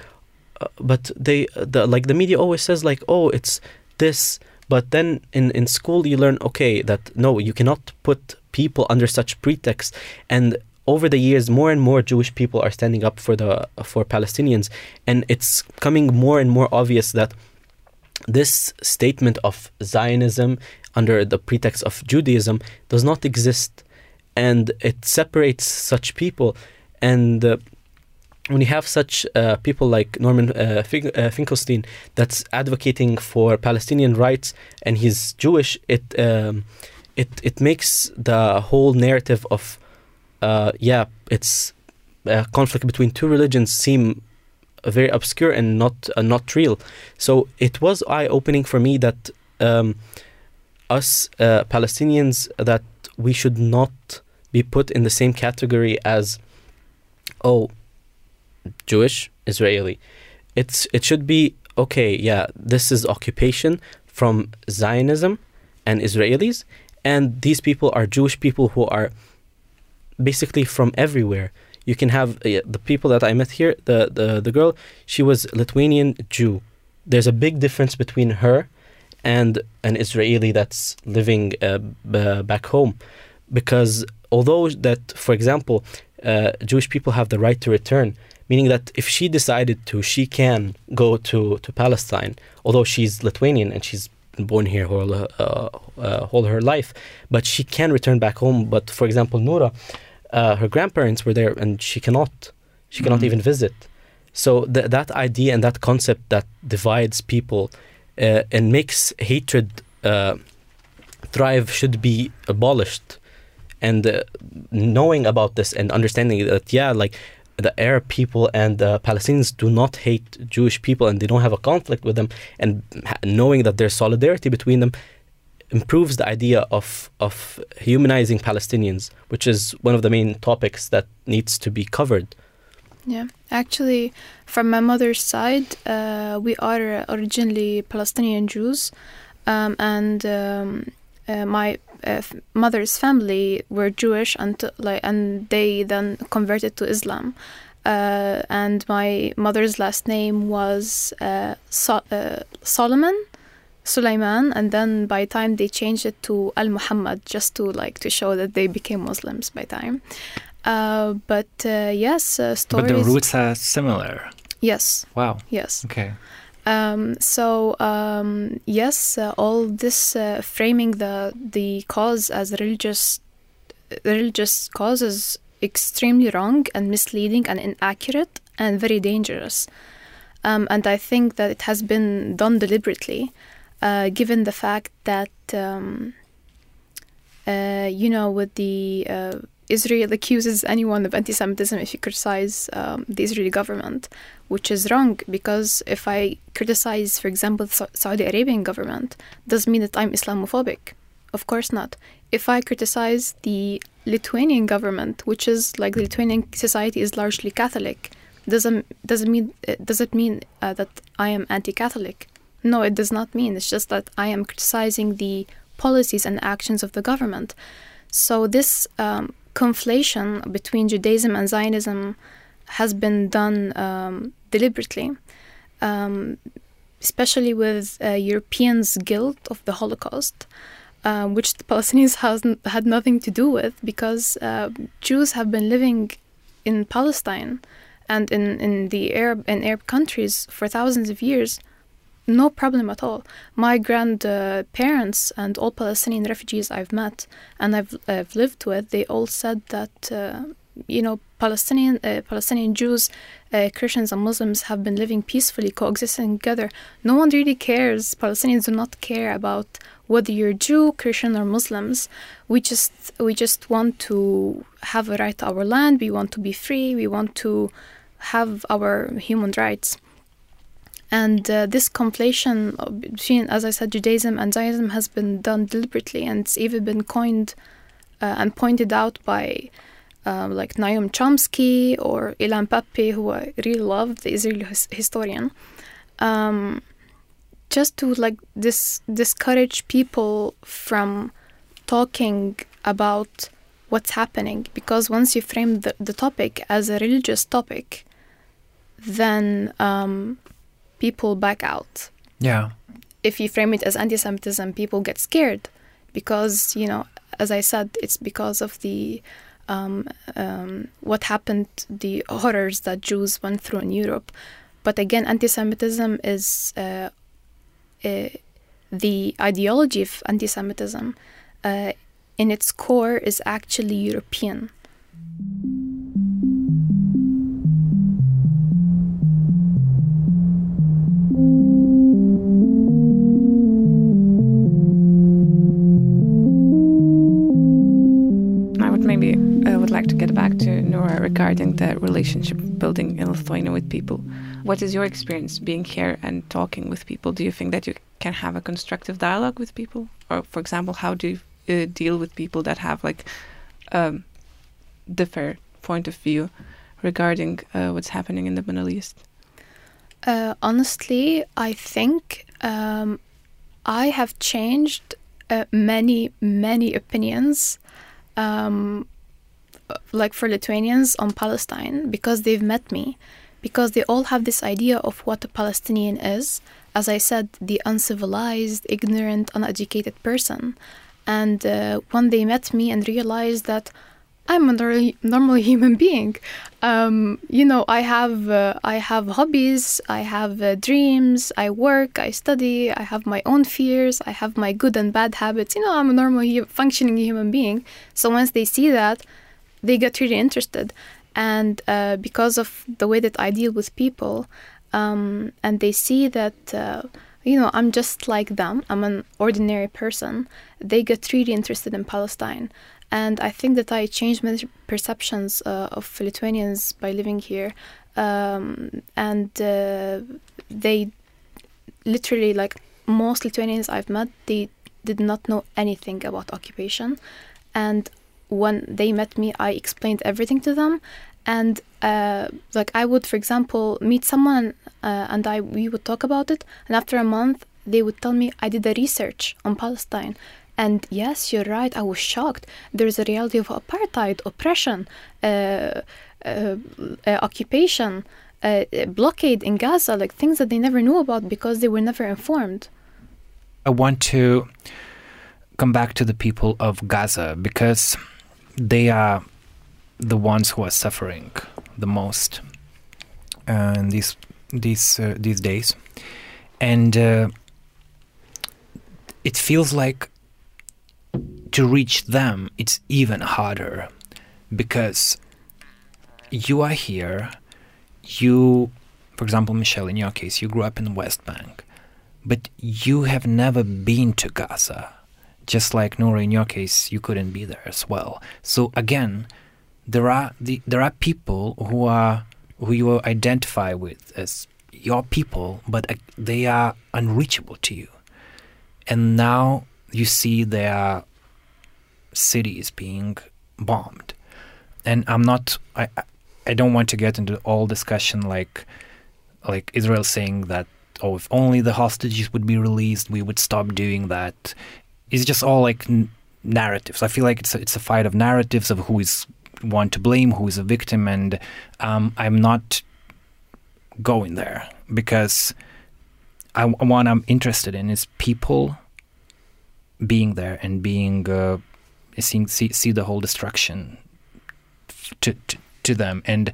S2: uh, but they, the, like the media always says like, oh, it's this, but then in, in school you learn, okay, that no, you cannot put people under such pretext. And over the years, more and more Jewish people are standing up for the for Palestinians, and it's coming more and more obvious that this statement of Zionism under the pretext of Judaism does not exist, and it separates such people. And uh, when you have such uh, people like Norman uh, Fink- uh, Finkelstein that's advocating for Palestinian rights, and he's Jewish, it um, it it makes the whole narrative of uh, yeah, it's a conflict between two religions seem very obscure and not uh, not real. So it was eye opening for me that um, us uh, Palestinians that we should not be put in the same category as oh Jewish Israeli. It's it should be okay, yeah, this is occupation from Zionism and Israelis, and these people are Jewish people who are basically from everywhere. You can have uh, the people that I met here. The, the the girl, she was Lithuanian Jew. There's a big difference between her and an Israeli that's living uh, b- back home, because although that, for example, uh, Jewish people have the right to return, meaning that if she decided to, she can go to to Palestine, although she's Lithuanian and she's born here all, uh, uh, all her life, but she can return back home. But for example, Noura, uh, her grandparents were there and she cannot, she cannot
S1: Mhm.
S2: even visit. So th- that idea and that concept that divides people uh, and makes hatred uh, thrive should be abolished. And uh, knowing about this and understanding that, yeah, like the Arab people and the Palestinians do not hate Jewish people and they don't have a conflict with them, and knowing that there's solidarity between them improves the idea of of humanizing Palestinians, which is one of the main topics that needs to be covered.
S3: Yeah, actually, from my mother's side, uh, we are originally Palestinian Jews, um, and um, uh, my uh, mother's family were Jewish, and like, and they then converted to Islam. Uh, and my mother's last name was uh, so- uh, Solomon, Sulaiman, and then by time they changed it to Al Muhammad, just to like to show that they became Muslims by time. Uh, but uh, yes, uh, stories.
S1: But the roots are similar.
S3: Yes,
S1: Wow.
S3: yes.
S1: Okay.
S3: Um, so um, yes, uh, all this uh, framing the the cause as religious religious cause is extremely wrong and misleading and inaccurate and very dangerous. Um, and I think that it has been done deliberately, uh, given the fact that um, uh, you know with the uh, Israel accuses anyone of anti-Semitism if you criticize um, the Israeli government which is wrong because if I criticize, for example, the Saudi Arabian government, doesn't mean that I'm Islamophobic. Of course not. If I criticize the Lithuanian government, which is like the Lithuanian society is largely Catholic, doesn't doesn't mean uh, does it mean uh, that I am anti-Catholic? No, it does not mean. It's just that I am criticizing the policies and actions of the government. So this um, conflation between Judaism and Zionism has been done um, deliberately, um, especially with uh, Europeans' guilt of the Holocaust, uh, which the (laughs) Palestinians has had nothing to do with because uh, Jews have been living in Palestine and in, in the Arab in Arab countries for thousands of years. No problem at all. My grandparents and all Palestinian refugees I've met and I've, I've lived with, they all said that uh, you know Palestinian uh, Palestinian Jews, uh, Christians and Muslims have been living peacefully, coexisting together. No one really cares. Palestinians do not care about whether you're Jew, Christian, or Muslims. We just we just want to have a right to our land. We want to be free. We want to have our human rights. And uh, this conflation between, as I said, Judaism and Zionism has been done deliberately, and it's even been coined uh, and pointed out by um, like Noam Chomsky or Ilan Pappé, who I really love, the Israeli his- historian, um, just to like dis- discourage people from talking about what's happening. Because once you frame the, the topic as a religious topic, then um, people back out.
S1: Yeah.
S3: If you frame it as anti-Semitism, people get scared because you know, as I said, it's because of the um, um, what happened, the horrors that Jews went through in Europe. But again, anti-Semitism is uh, uh, the ideology of anti-Semitism. Uh, in its core, is actually European.
S4: Regarding the relationship building in Lithuania with people. What is your experience being here and talking with people? Do you think that you can have a constructive dialogue with people, or for example, how do you uh, deal with people that have like um, different point of view regarding uh, what's happening in the Middle East?
S3: Uh, honestly, I think um, I have changed uh, many, many opinions, um, like for Lithuanians on Palestine, because they've met me, because they all have this idea of what a Palestinian is. As I said, the uncivilized, ignorant, uneducated person. And uh, when they met me and realized that I'm a normal, (laughs) human being. Um, you know, I have uh, I have hobbies, I have uh, dreams, I work, I study, I have my own fears, I have my good and bad habits. You know, I'm a normal functioning human being. So once they see that, they got really interested, and uh, because of the way that I deal with people, um, and they see that. Uh, you know, I'm just like them. I'm an ordinary person. They get really interested in Palestine and I think that I changed many perceptions uh, of Lithuanians by living here, um, and uh, they literally like most Lithuanians I've met, they did not know anything about occupation, and when they met me, I explained everything to them, and uh, like I would, for example, meet someone uh, and I we would talk about it, and after a month they would tell me I did a research on Palestine and yes, you're right, I was shocked. There's a reality of apartheid, oppression, uh, uh, uh, occupation, uh, blockade in Gaza, like things that they never knew about because they were never informed.
S1: I want to come back to the people of Gaza because they are the ones who are suffering the most uh, these these uh, these days, and uh, it feels like to reach them, it's even harder because you are here. You, for example, Michelle, in your case, you grew up in the West Bank, but you have never been to Gaza. Just like Noura, in your case, you couldn't be there as well. So again, there are the, there are people who are who you identify with as your people, but uh, they are unreachable to you. And now you see their cities being bombed. And I'm not I I don't want to get into all discussion like like Israel saying that oh if only the hostages would be released we would stop doing that. It's just all like n- narratives. I feel like it's a, it's a fight of narratives of who is one to blame, who is a victim, and um, I'm not going there because I, what I'm interested in is people being there and being uh, seeing see, see the whole destruction to, to, to them and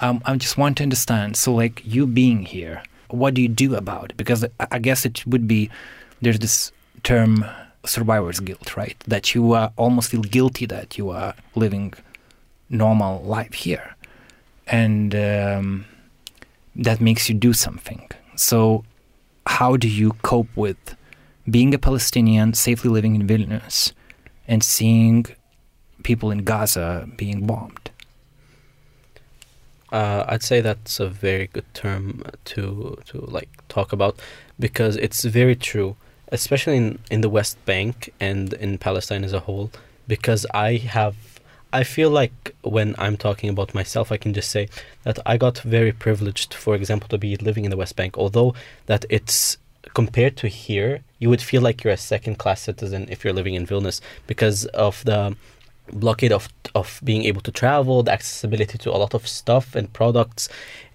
S1: um, I just want to understand so like you being here what do you do about it because I guess it would be there's this term survivor's guilt right? That you uh, almost feel guilty that you are living normal life here. And um, that makes you do something. So how do you cope with being a Palestinian safely living in Vilnius and seeing people in Gaza being bombed?
S2: Uh, I'd say that's a very good term to to like talk about because it's very true, especially in in the West Bank and in Palestine as a whole. Because I have, I feel like when I'm talking about myself, I can just say that I got very privileged, for example, to be living in the West Bank. Although that it's compared to here, you would feel like you're a second class citizen if you're living in Vilnius because of the blockade of of being able to travel, the accessibility to a lot of stuff and products,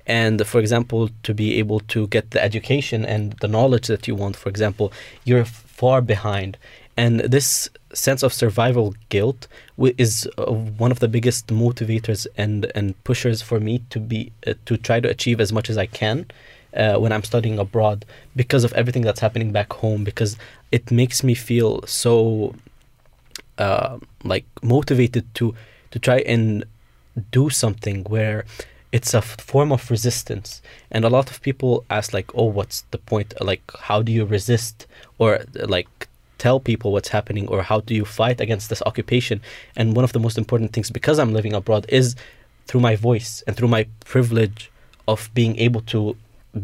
S2: and for example, to be able to get the education and the knowledge that you want. For example, you're far behind, and this sense of survival guilt is uh, one of the biggest motivators and and pushers for me to be uh, to try to achieve as much as I can uh, when I'm studying abroad because of everything that's happening back home because it makes me feel so uh, like motivated to to try and do something where it's a form of resistance. And a lot of people ask like oh what's the point? Like how do you resist or like tell people what's happening or how do you fight against this occupation? And one of the most important things because i'm living abroad is through my voice and through my privilege of being able to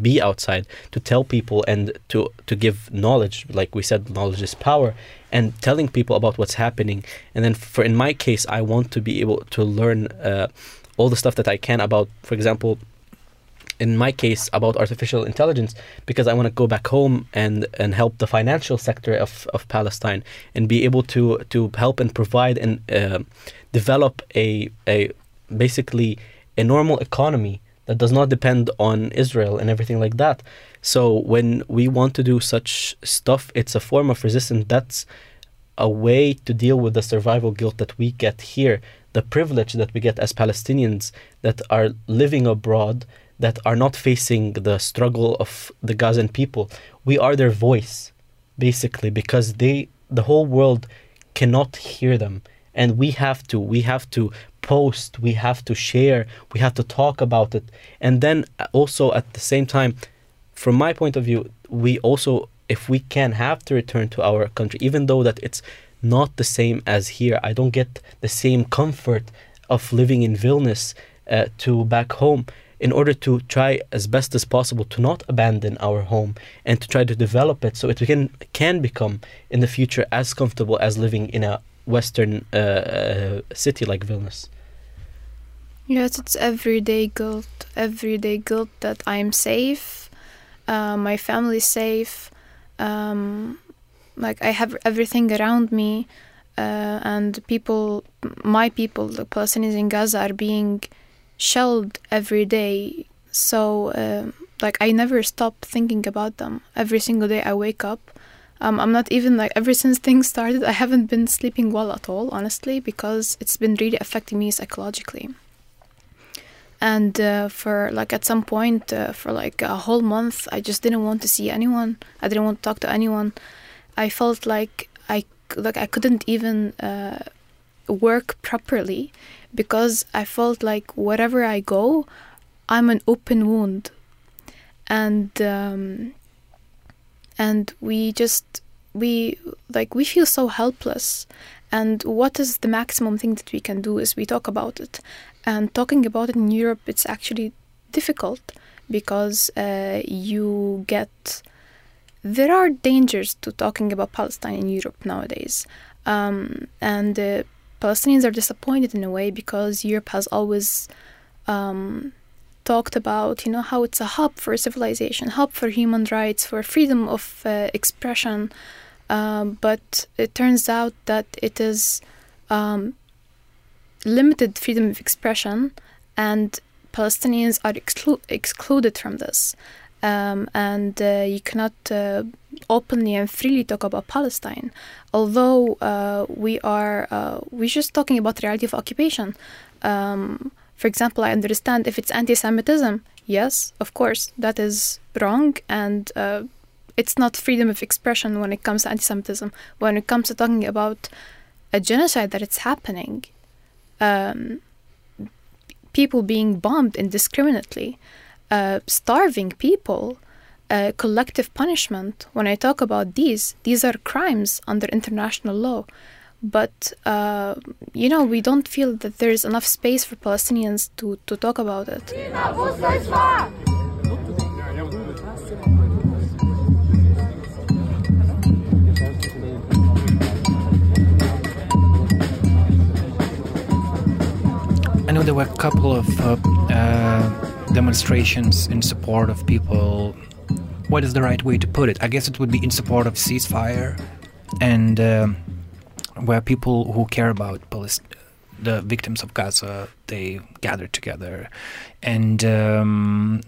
S2: be outside to tell people and to to give knowledge. Like we said knowledge is power and telling people about what's happening. And then for in my case i want to be able to learn uh, all the stuff that i can about for example in my case about artificial intelligence because I want to go back home and and help the financial sector of, of Palestine and be able to to help and provide and uh, develop a a basically a normal economy that does not depend on Israel and everything like that. So when we want to do such stuff, it's a form of resistance. That's a way to deal with the survival guilt that we get here, the privilege that we get as Palestinians that are living abroad, that are not facing the struggle of the Gazan people. We are their voice, basically, because they, the whole world, cannot hear them, and we have to. We have to post. We have to share. We have to talk about it, and then uh, also at the same time, from my point of view, we also if we can have to return to our country, even though that it's not the same as here. I don't get the same comfort of living in Vilnius uh, to back home. In order to try as best as possible to not abandon our home and to try to develop it so it can can become in the future as comfortable as living in a Western uh, uh, city like Vilnius.
S3: Yes, it's everyday guilt. Everyday guilt that I'm safe, uh, my family's safe, um, like I have everything around me, uh, and people, my people, the Palestinians in Gaza, are being shelled every day. So, uh, like, I never stop thinking about them. Every single day I wake up. Um, I'm not even like ever since things started. I haven't been sleeping well at all, honestly, because it's been really affecting me psychologically and uh, for like at some point uh, for like a whole month i just didn't want to see anyone i didn't want to talk to anyone i felt like i like i couldn't even uh, work properly because i felt like wherever i go i'm an open wound. And um, and we just we like we feel so helpless. And what is the maximum thing that we can do is we talk about it. And talking about it in Europe, it's actually difficult because uh, you get there are dangers to talking about Palestine in Europe nowadays, um, and uh, Palestinians are disappointed in a way because Europe has always um, talked about you know how it's a hub for civilization, hub for human rights, for freedom of uh, expression, um, but it turns out that it is um, limited freedom of expression, and Palestinians are exclu- excluded from this. Um, and uh, you cannot uh, openly and freely talk about Palestine. Although uh, we are, uh, we're just talking about reality of occupation. Um, for example, I understand if it's anti-Semitism, yes, of course, that is wrong, and uh, it's not freedom of expression when it comes to anti-Semitism. When it comes to talking about a genocide that it's happening, um, people being bombed indiscriminately, uh, starving people, uh, collective punishment. When I talk about these, these are crimes under international law. But, uh, you know, we don't feel that there is enough space for Palestinians to, to talk about it.
S1: I know there were a couple of uh, uh, demonstrations in support of people. What is the right way to put it? I guess it would be in support of ceasefire, and uh, where people who care about the victims of Gaza they gather together, and um,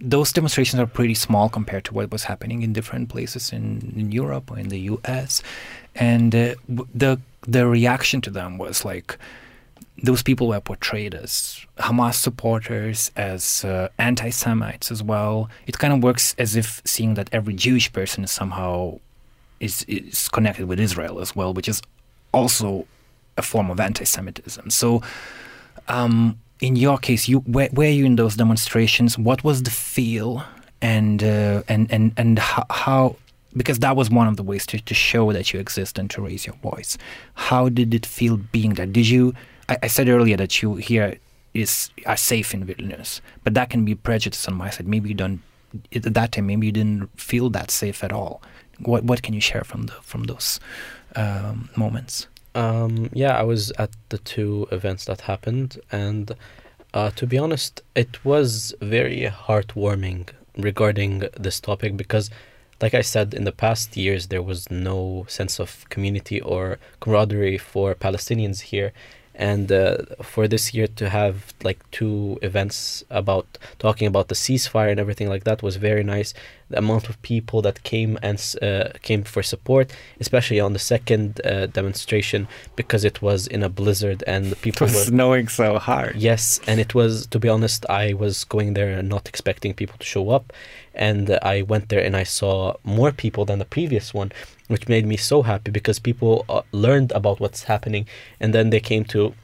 S1: those demonstrations are pretty small compared to what was happening in different places in, in Europe or in the U.S. And uh, the the reaction to them was like those people were portrayed as Hamas supporters, as uh, anti Semites as well. It kind of works as if seeing that every Jewish person is somehow is, is connected with Israel as well, which is also a form of anti Semitism. So, um, in your case, you were, were you in those demonstrations? What was the feel, and uh, and and and how, how because that was one of the ways to, to show that you exist and to raise your voice. How did it feel being there? Did you I, I said earlier that you here is are safe in Vilnius, but that can be prejudice on my side. Maybe you don't at that time. Maybe you didn't feel that safe at all. What what can you share from the from those um, moments?
S2: Um, yeah, I was at the two events that happened, and Uh, to be honest, it was very heartwarming regarding this topic because, like I said, in the past years, there was no sense of community or camaraderie for Palestinians here. And uh, for this year to have like two events about talking about the ceasefire and everything like that was very nice. The amount of people that came and uh, came for support, especially on the second uh, demonstration, because it was in a blizzard and the
S1: It
S2: people
S1: was
S2: were
S1: snowing so hard.
S2: Yes, and it was to be honest, I was going there and not expecting people to show up, and I went there and I saw more people than the previous one, which made me so happy because people uh, learned about what's happening, and then they came to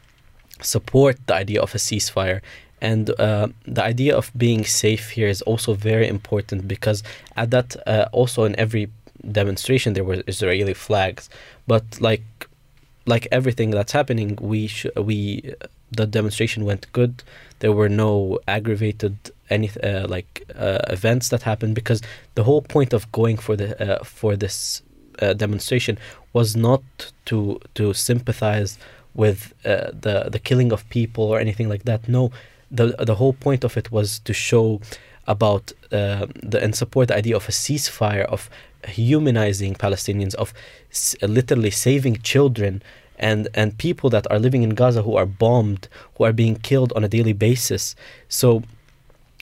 S2: support the idea of a ceasefire. And uh, the idea of being safe here is also very important because at that, uh, also in every demonstration there were Israeli flags, but like like everything that's happening, we sh- we the demonstration went good. There were no aggravated any uh, like uh, events that happened because the whole point of going for the uh, for this uh, demonstration was not to to sympathize with uh, the the killing of people or anything like that. No, the the whole point of it was to show about uh, the and support the idea of a ceasefire of humanizing Palestinians of literally saving children and and people that are living in Gaza who are bombed who are being killed on a daily basis so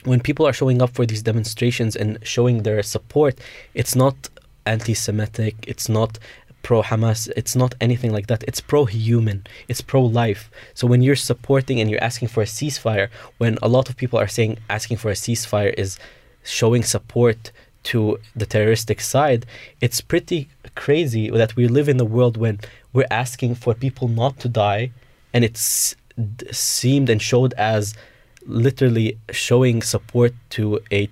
S2: when people are showing up for these demonstrations and showing their support it's not anti-semitic it's not pro Hamas it's not anything like that. It's pro human it's pro life so when you're supporting and you're asking for a ceasefire when a lot of people are saying asking for a ceasefire is showing support to the terroristic side it's pretty crazy that we live in a world when we're asking for people not to die and it's seemed and showed as literally showing support to a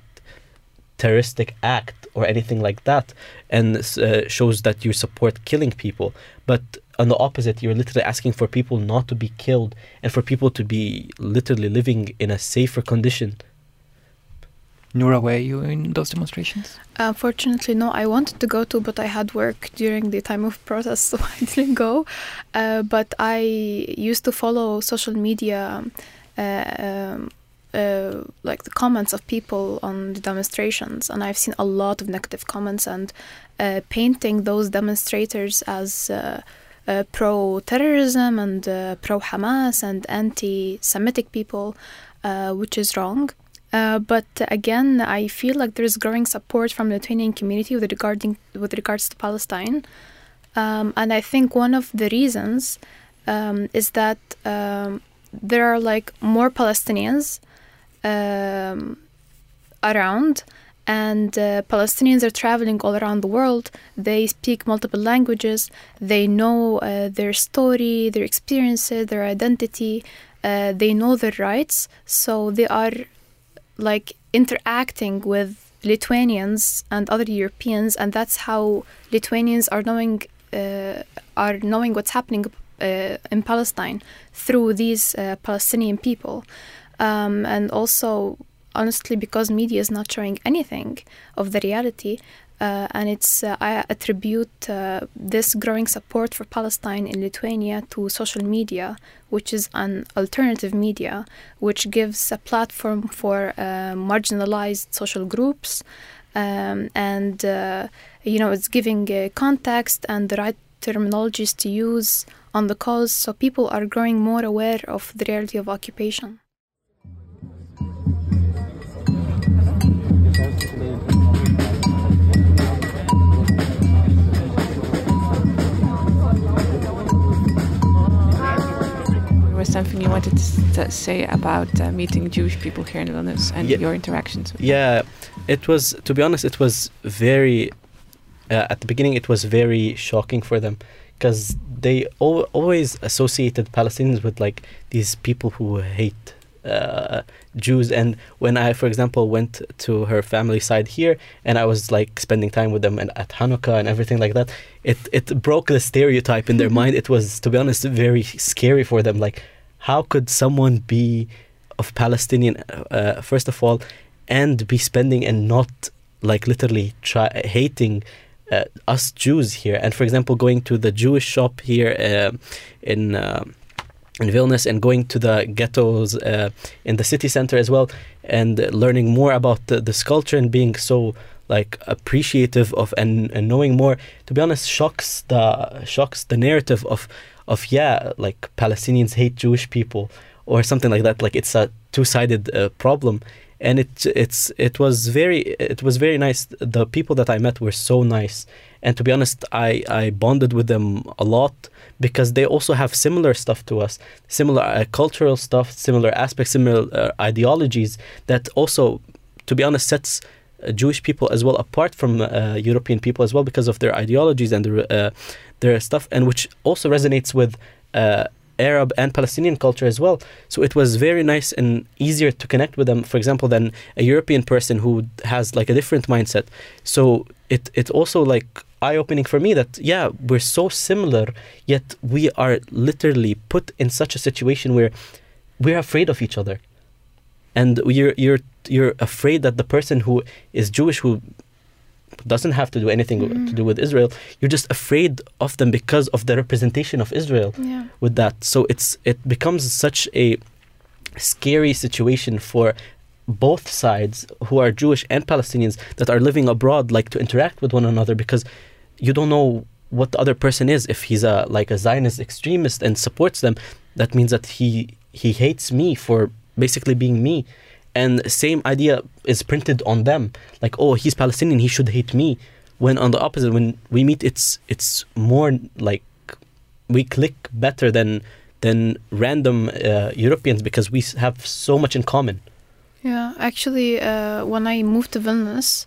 S2: terroristic act or anything like that and uh, shows that you support killing people but on the opposite you're literally asking for people not to be killed and for people to be literally living in a safer condition
S1: Noura, were you in those demonstrations?
S3: Unfortunately, no. I wanted to go to, but I had work during the time of protest, (laughs) so I didn't go. Uh, but I used to follow social media, uh, um, uh, like the comments of people on the demonstrations, and I've seen a lot of negative comments and uh, painting those demonstrators as. Uh, uh, pro terrorism and uh, pro Hamas and anti Semitic people, which is wrong. But again, I feel like there's growing support from the Lithuanian community with regarding with regards to Palestine, um, and I think one of the reasons um, is that um, there are like more Palestinians um, around, and uh, Palestinians are traveling all around the world. They speak multiple languages. They know uh, their story, their experiences, their identity. Uh, they know their rights, so they are like interacting with Lithuanians and other Europeans, and that's how Lithuanians are knowing uh, are knowing what's happening in Palestine through these uh, Palestinian people, um, and also honestly because media is not showing anything of the reality. Uh, and it's uh, I attribute uh, this growing support for Palestine in Lithuania to social media, which is an alternative media, which gives a platform for uh, marginalized social groups, um, and uh, you know it's giving uh, context and the right terminologies to use on the cause, so people are growing more aware of the reality of occupation.
S4: There was something you wanted to say about uh, meeting Jewish people here in Vilnius and
S2: Yeah.
S4: your interactions with them.
S2: Yeah, it was. To be honest, it was very. Uh, at the beginning, it was very shocking for them because they al- always associated Palestinians with like these people who hate uh, Jews. And when I, for example, went to her family side here, and I was like spending time with them and at Hanukkah and everything like that, it it broke the stereotype in their (laughs) mind. It was, to be honest, very scary for them. Like, how could someone be of Palestinian, uh, first of all, and be spending and not like literally try hating uh, us Jews here. And for example, going to the Jewish shop here uh, in uh, in Vilnius and going to the ghettos uh, in the city center as well, and learning more about the, this culture and being so like appreciative of and, and knowing more. To be honest, shocks the shocks the narrative of of yeah, like Palestinians hate Jewish people or something like that. Like it's a two sided uh, problem. And it it's it was very it was very nice. The people that I met were so nice, and to be honest, I I bonded with them a lot because they also have similar stuff to us, similar uh, cultural stuff, similar aspects, similar uh, ideologies that also, to be honest, sets uh, Jewish people as well apart from uh, European people as well because of their ideologies and their uh, their stuff, and which also resonates with. Uh, Arab and Palestinian culture as well. So it was very nice and easier to connect with them, for example, than a European person who has like a different mindset. So it it also like eye opening for me that yeah we're so similar yet we are literally put in such a situation where we're afraid of each other and you're you're you're afraid that the person who is Jewish who doesn't have to do anything mm. to do with Israel you're just afraid of them because of the representation of Israel
S3: yeah.
S2: with that so it's it becomes such a scary situation for both sides who are Jewish and Palestinians that are living abroad like to interact with one another because you don't know what the other person is. If he's a like a Zionist extremist and supports them, that means that he he hates me for basically being me. And same idea is printed on them. Like, oh, he's Palestinian, he should hate me. When on the opposite, when we meet, it's it's more like we click better than than random uh, Europeans because we have so much in common.
S3: Yeah, actually, uh, when I moved to Vilnius,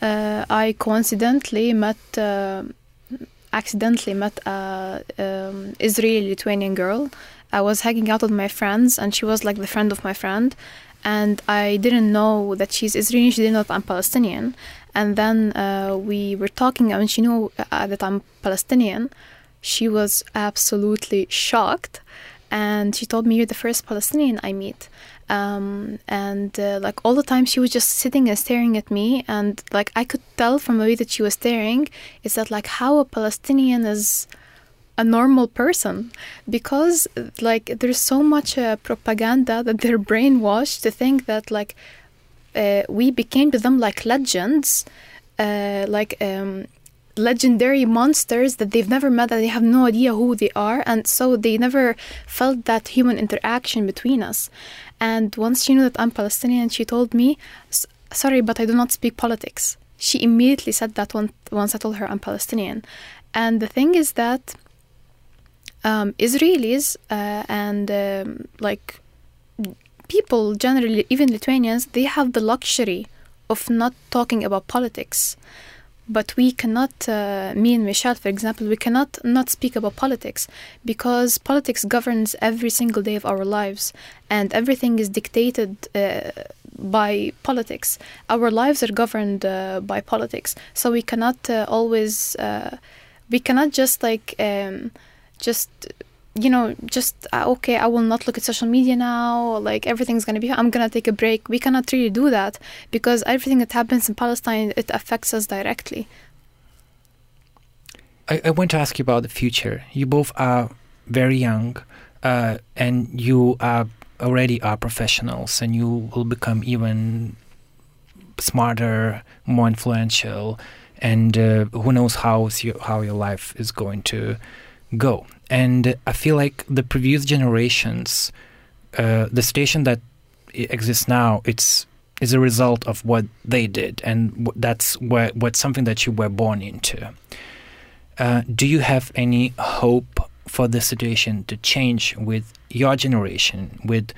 S3: uh, I coincidentally met, uh, accidentally met a um, Israeli Lithuanian girl. I was hanging out with my friends, and she was like the friend of my friend. And I didn't know that she's Israeli. She didn't know that I'm Palestinian. And then uh, we were talking, and she knew uh, that I'm Palestinian. She was absolutely shocked, and she told me, "You're the first Palestinian I meet." um, and uh, like all the time she was just sitting and staring at me and like i could tell from the way that she was staring is that like how a palestinian is a normal person because like there's so much uh, propaganda that they're (laughs) brainwashed to think that like uh, we became to them like legends uh, like um, legendary monsters that they've never met that they have no idea who they are and so they never felt that human interaction between us and once she knew that I'm Palestinian, she told me, Sorry, but I do not speak politics. She immediately said that once I told her I'm Palestinian. And the thing is that um, Israelis uh, and um, like people generally, even Lithuanians, they have the luxury of not talking about politics. But we cannot uh, me and michelle for example we cannot not speak about politics because politics governs every single day of our lives and everything is dictated uh, by politics. Our lives are governed uh, by politics. So we cannot uh, always uh, we cannot just like um, just you know, just uh, okay, I will not look at social media now. Like everything's gonna be, I'm gonna take a break. We cannot really do that because everything that happens in Palestine it affects us directly.
S1: I, I want to ask you about the future. You both are very young, uh, and you are already are professionals, and you will become even smarter, more influential, and uh, who knows how how your life is going to go. And I feel like the previous generations, uh, the station that exists now, it's is a result of what they did, and that's what what's something that you were born into. Uh, do you have any hope for the situation to change with your generation, with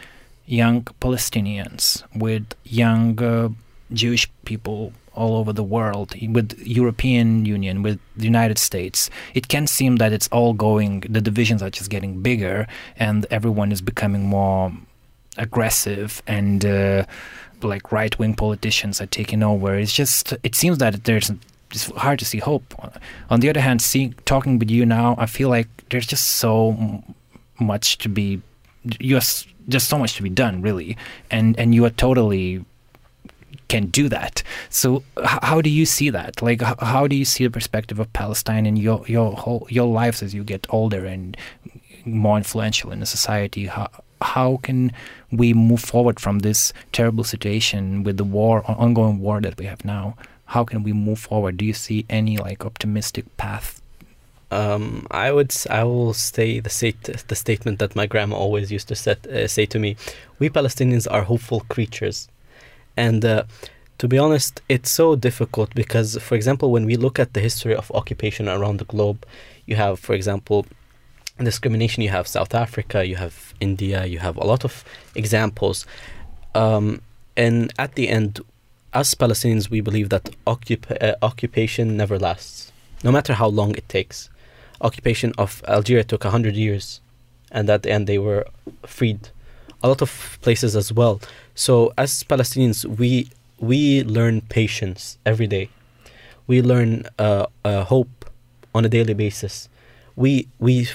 S1: young Palestinians, with young uh, Jewish people all over the world with European Union, with the United States, it can seem that it's all going. The divisions are just getting bigger, and everyone is becoming more aggressive and. Uh, like right wing politicians are taking over. It's just it seems that there's it's hard to see hope. On the other hand, seeing talking with you now, I feel like there's just so much to be. You just so much to be done, really, and and you are totally can do that. So how do you see that? Like how do you see the perspective of Palestine in your your whole your lives as you get older and more influential in the society. How, how can we move forward from this terrible situation with the war, ongoing war that we have now? How can we move forward? Do you see any like optimistic path?
S2: Um, I would I will say the state the statement that my grandma always used to set, uh, say to me: "We Palestinians are hopeful creatures," and uh, to be honest, it's so difficult because, for example, when we look at the history of occupation around the globe, you have, for example, discrimination. You have South Africa, you have India, you have a lot of examples. Um, and at the end, us Palestinians, we believe that occup- uh, occupation never lasts, no matter how long it takes. Occupation of Algeria took 100 years, and at the end, they were freed. A lot of places as well. So, as Palestinians, we we learn patience every day. We learn uh, uh, hope on a daily basis. We we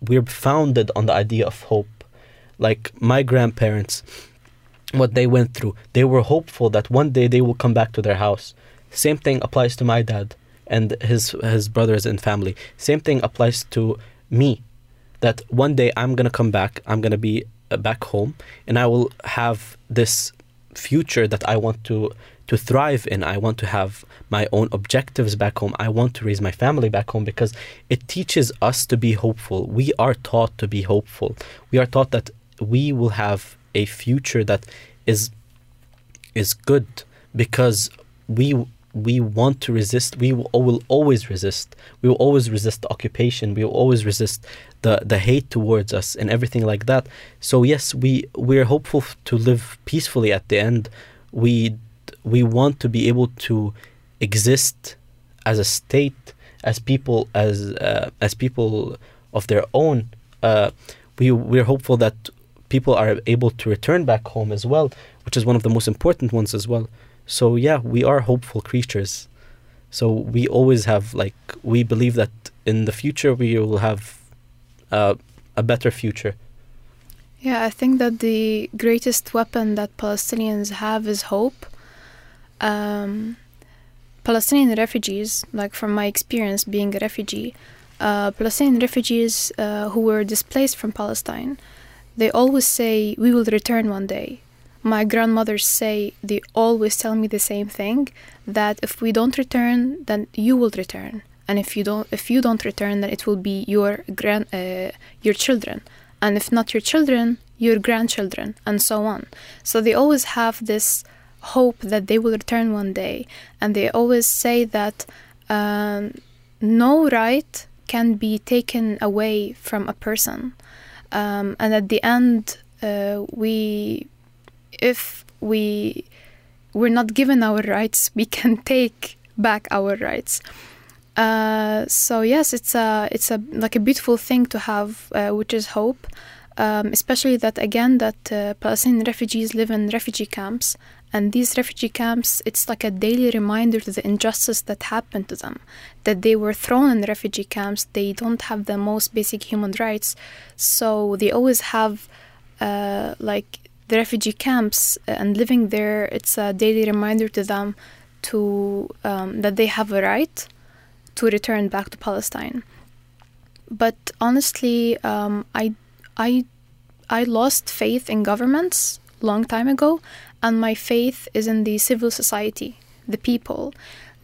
S2: we're founded on the idea of hope. Like my grandparents, what they went through, they were hopeful that one day they will come back to their house. Same thing applies to my dad and his his brothers and family. Same thing applies to me. That one day I'm gonna come back. I'm gonna be Uh, back home, and I will have this future that I want to to thrive in. I want to have my own objectives back home. I want to raise my family back home because it teaches us to be hopeful. We are taught to be hopeful. We are taught that we will have a future that is is good because we we want to resist we will, will always resist we will always resist the occupation we will always resist the the hate towards us and everything like that. So yes we we're hopeful to live peacefully at the end. We we want to be able to exist as a state as people as uh, as people of their own. Uh, we we're hopeful that people are able to return back home as well which is one of the most important ones as well so yeah we are hopeful creatures so we always have like we believe that in the future we will have uh, a better future
S3: Yeah, I think that the greatest weapon that Palestinians have is hope. Um, Palestinian refugees, like from my experience being a refugee, uh, Palestinian refugees uh, who were displaced from Palestine, they always say, We will return one day. My grandmothers say, they always tell me the same thing that if we don't return, then you will return. And if you don't, if you don't return, then it will be your grand, uh, your children and if not your children, your grandchildren, and so on. So they always have this hope that they will return one day, and they always say that um, no right can be taken away from a person, um, and at the end, uh, we, if we, we're not given our rights, we can (laughs) take back our rights. Uh, so yes, it's a it's a like a beautiful thing to have, uh, which is hope. Um, especially that again that uh, Palestinian refugees live in refugee camps, and these refugee camps it's like a daily reminder to the injustice that happened to them, that they were thrown in refugee camps. They don't have the most basic human rights, so they always have uh, like the refugee camps and living there. It's a daily reminder to them to um, that they have a right to return back to Palestine. But honestly, um, I, I, I lost faith in governments long time ago, and my faith is in the civil society, the people.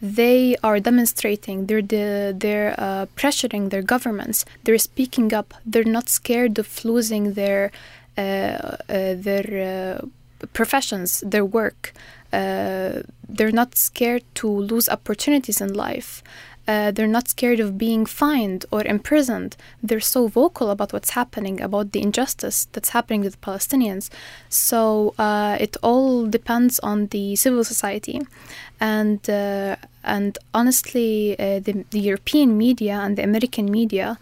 S3: They are demonstrating. They're the, they're uh, pressuring their governments. They're speaking up. They're not scared of losing their their uh, professions, their work. Uh, they're not scared to lose opportunities in life. Uh, they're not scared of being fined or imprisoned. They're so vocal about what's happening, about the injustice that's happening to the Palestinians. So uh, it all depends on the civil society, and uh, and honestly, uh, the, the European media and the American media,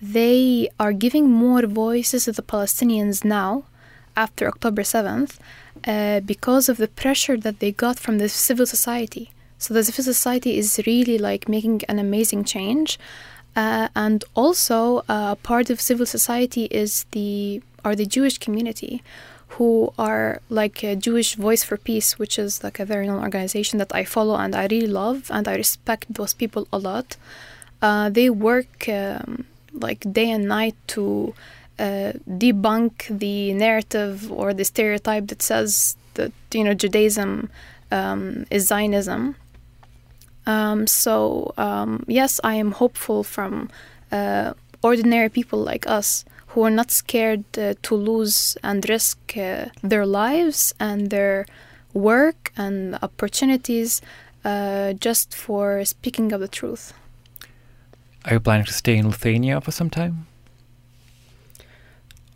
S3: they are giving more voices to the Palestinians now, after October seventh, uh, because of the pressure that they got from the civil society. So the civil society is really like making an amazing change, uh, and also uh, part of civil society is the are the Jewish community, who are like a Jewish Voice for Peace, which is like a very known organization that I follow and I really love, and I respect those people a lot. Uh, they work um, like day and night to uh, debunk the narrative or the stereotype that says that you know Judaism um, is Zionism. Um, so um, yes, I am hopeful from uh, ordinary people like us who are not scared uh, to lose and risk uh, their lives and their work and opportunities uh, just for speaking of the truth.
S1: Are you planning to stay in Lithuania for some time?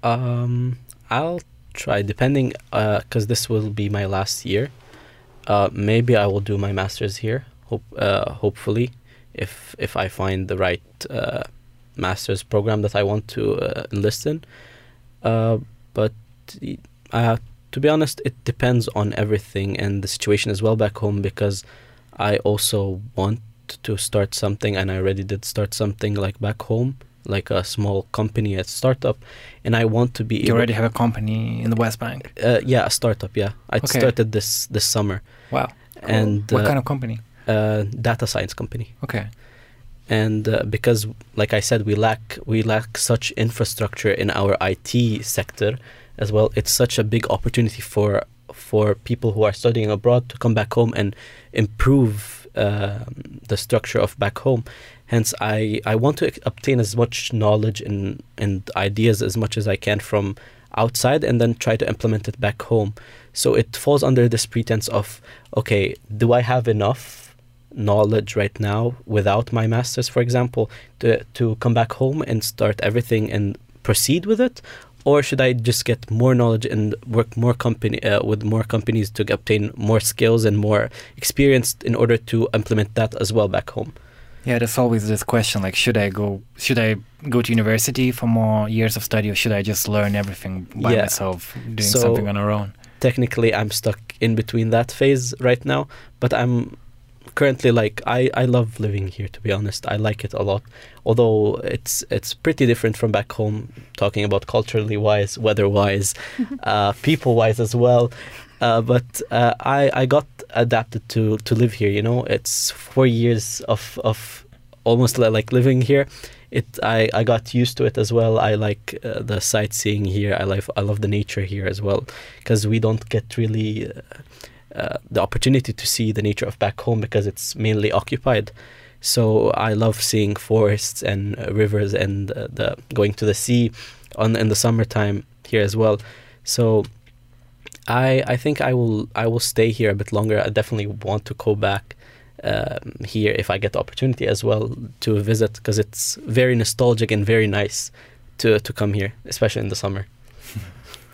S2: Um, I'll try, depending, because this will be my last year. Uh, maybe I will do my master's here. Hope, uh, hopefully, if if I find the right uh, master's program that I want to uh, enlist in. Uh, but uh, to be honest, it depends on everything and the situation as well back home because I also want to start something, and I already did start something like back home like a small company, a startup, and I want to be.
S1: You already have a company in the West Bank.
S2: Uh, yeah, a startup. Yeah, I
S1: Okay.
S2: started this this summer.
S1: Wow.
S2: And
S1: what
S2: uh,
S1: kind of company?
S2: uh, data science company.
S1: Okay.
S2: And uh, because, like I said, we lack we lack such infrastructure in our IT sector as well. It's such a big opportunity for for people who are studying abroad to come back home and improve um, the structure of back home. Hence, I, I want to obtain as much knowledge and, and ideas as much as I can from outside and then try to implement it back home. So it falls under this pretense of, okay, do I have enough knowledge right now without my master's, for example, to, to come back home and start everything and proceed with it? Or should I just get more knowledge and work more company uh, with more companies to obtain more skills and more experience in order to implement that as well back home?
S1: Yeah, there's always this question like should I go should I go to university for more years of study or should I just learn everything by
S2: Yeah.
S1: myself doing
S2: So-
S1: something on our own?
S2: technically I'm stuck in between that phase right now, but I'm currently like I, I love living here to be honest. I like it a lot. Although it's it's pretty different from back home talking about culturally wise, weather wise, (laughs) uh, people wise as well. Uh, but uh, I I got adapted to to live here, you know. It's 4 years of of almost like living here. It I, I got used to it as well. I like uh, the sightseeing here. I like I love the nature here as well because we don't get really uh, uh, the opportunity to see the nature of back home because it's mainly occupied. So I love seeing forests and uh, rivers and uh, the going to the sea on in the summertime here as well. So I I think I will I will stay here a bit longer. I definitely want to go back um, here if I get the opportunity as well to visit because it's very nostalgic and very nice to to come here, especially in the summer.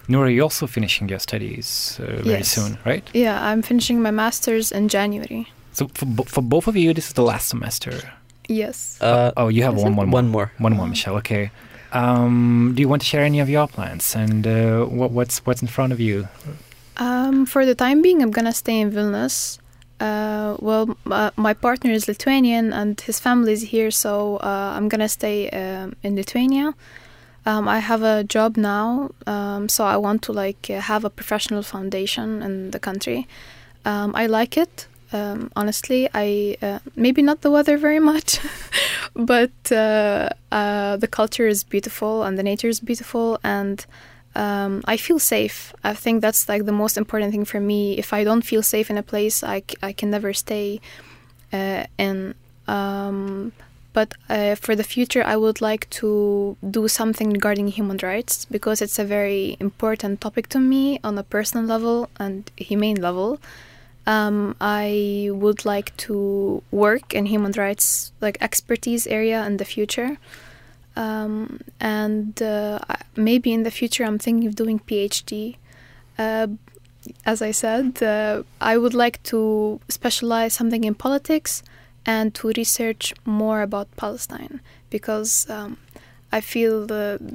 S1: Noura, you're also finishing your studies uh, very
S3: Yes.
S1: soon, right?
S3: Yeah, I'm finishing my master's in January.
S1: So for, bo- for both of you, this is the last semester.
S3: Yes.
S2: Uh,
S1: oh, you have
S3: is
S1: one,
S3: it?
S1: one, more.
S2: one more.
S1: One more, Michelle. Okay. Um, do you want to share any of your plans and uh, what, what's what's in front of you?
S3: Um, for the time being, I'm gonna stay in Vilnius. Uh, well, uh, my partner is Lithuanian and his family is here, so uh, I'm gonna stay um, in Lithuania. Um, I have a job now, um, so I want to like uh, have a professional foundation in the country. Um, I like it. Um, honestly, I uh, maybe not the weather very (laughs) much, but uh, uh, the culture is beautiful and the nature is beautiful, and um, I feel safe. I think that's like the most important thing for me. If I don't feel safe in a place, I, c- I can never stay uh, in. Um, but uh, for the future, I would like to do something regarding human rights because it's a very important topic to me on a personal level and humane level. Um, I would like to work in human rights like expertise area in the future. Um, and uh, maybe in the future, I'm thinking of doing PhD. Uh, as I said, uh, I would like to specialize something in politics and to research more about Palestine because um, I feel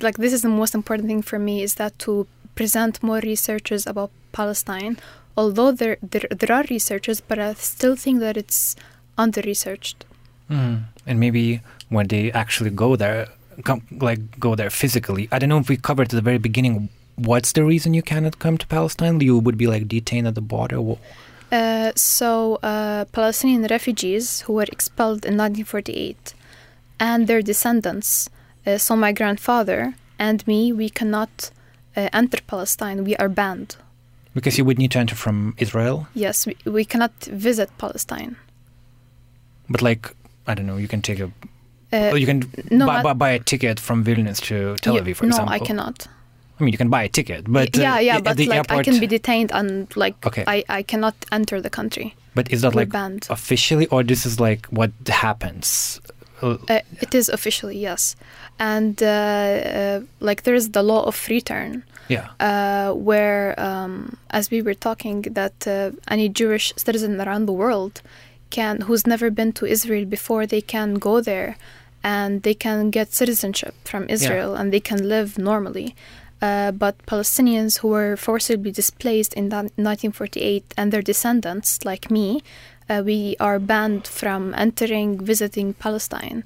S3: like this is the most important thing for me is that to present more researchers about Palestine. Although there there, there are researchers, but I still think that it's under researched.
S1: Mm. And maybe when they actually go there, come, like go there physically. I don't know if we covered at the very beginning. What's the reason you cannot come to Palestine? You would be like detained at the border.
S3: Uh, so, uh, Palestinian refugees who were expelled in 1948 and their descendants, uh, so my grandfather and me, we cannot uh, enter Palestine. We are banned.
S1: Because you would need to enter from Israel,
S3: Yes, we, we cannot visit Palestine.
S1: but like I don't know, you can take a
S3: Uh,
S1: you can
S3: no,
S1: buy, buy, buy a ticket from Vilnius to Tel Aviv, for
S3: no,
S1: example.
S3: No, I cannot.
S1: I mean, you can buy a ticket, but uh,
S3: yeah, yeah,
S1: at
S3: but
S1: the
S3: like
S1: airport,
S3: I can be detained and like
S1: Okay.
S3: I, I cannot enter the country.
S1: But is that
S3: We're
S1: like
S3: banned.
S1: officially, or this is like what happens? Uh,
S3: Uh, it is officially yes, and uh, uh, like there is the law of return,
S1: yeah,
S3: uh, where um, as we were talking that uh, any Jewish citizen around the world can who's never been to Israel before they can go there and they can get citizenship from Israel and they can live normally. Uh, but Palestinians who were forcibly displaced in that 1948 and their descendants, like me, uh, we are banned from entering, visiting Palestine.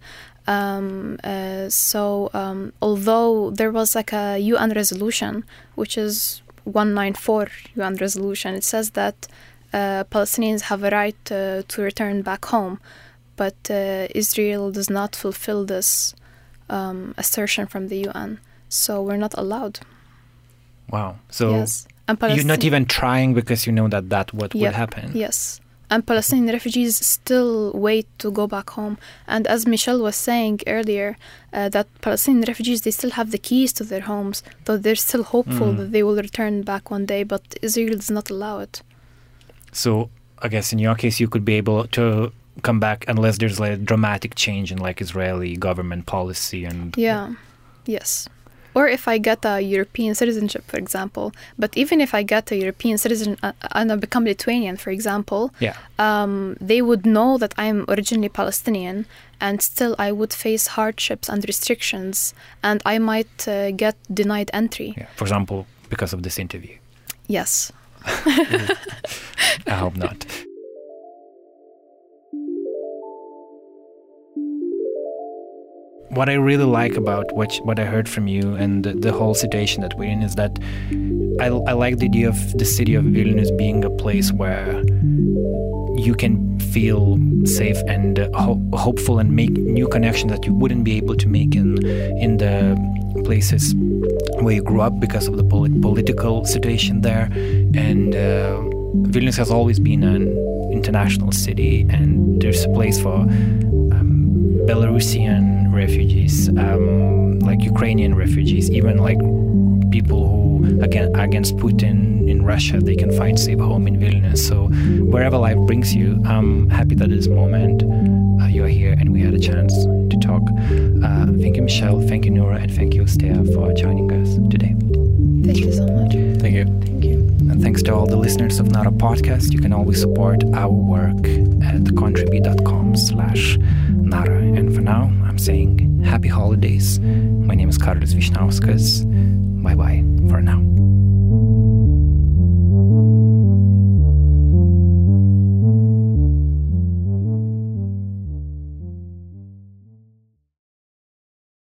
S3: Um, uh, so, um, although there was like a UN resolution, which is 194 UN resolution, it says that uh, Palestinians have a right uh, to return back home, but uh, Israel does not fulfill this um, assertion from the UN. So we're not allowed.
S1: wow. So
S3: yes, and
S1: you're not even trying because you know that that what
S3: Yeah,
S1: would happen.
S3: Yes. And Palestinian refugees still wait to go back home. And as Michelle was saying earlier, uh, that Palestinian refugees they still have the keys to their homes, though they're still hopeful
S1: Mm.
S3: that they will return back one day. But Israel does not allow it.
S1: So I guess in your case, you could be able to come back unless there's like a dramatic change in like Israeli government policy and
S3: Yeah. Yes. Or if I get a European citizenship, for example. But even if I get a European citizen uh, and I become Lithuanian, for example,
S1: yeah.
S3: um, they would know that I'm originally Palestinian, and still I would face hardships and restrictions, and I might uh, get denied entry.
S1: Yeah. For example, because of this interview.
S3: Yes. (laughs)
S1: I hope not. What I really like about what what I heard from you and the, the whole situation that we're in is that I, I like the idea of the city of Vilnius being a place where you can feel safe and uh, ho- hopeful and make new connections that you wouldn't be able to make in in the places where you grew up because of the polit- political situation there. And uh, Vilnius has always been an international city and there's a place for Belarusian refugees um, like Ukrainian refugees even like people who again against Putin in Russia they can find safe home in Vilnius. So wherever life brings you I'm happy that this moment uh, you're here and we had a chance to talk. Uh, thank you Michelle. Thank you Noura. And thank you Stea for joining us today
S3: Thank you so much.
S2: Thank you.
S4: Thank you.
S1: and thanks to all the listeners of NARA Podcast. You can always support our work at contribee.com slash NARA. And for now, I'm saying happy holidays. My name is Karolis Vyšniauskas. Bye bye for now.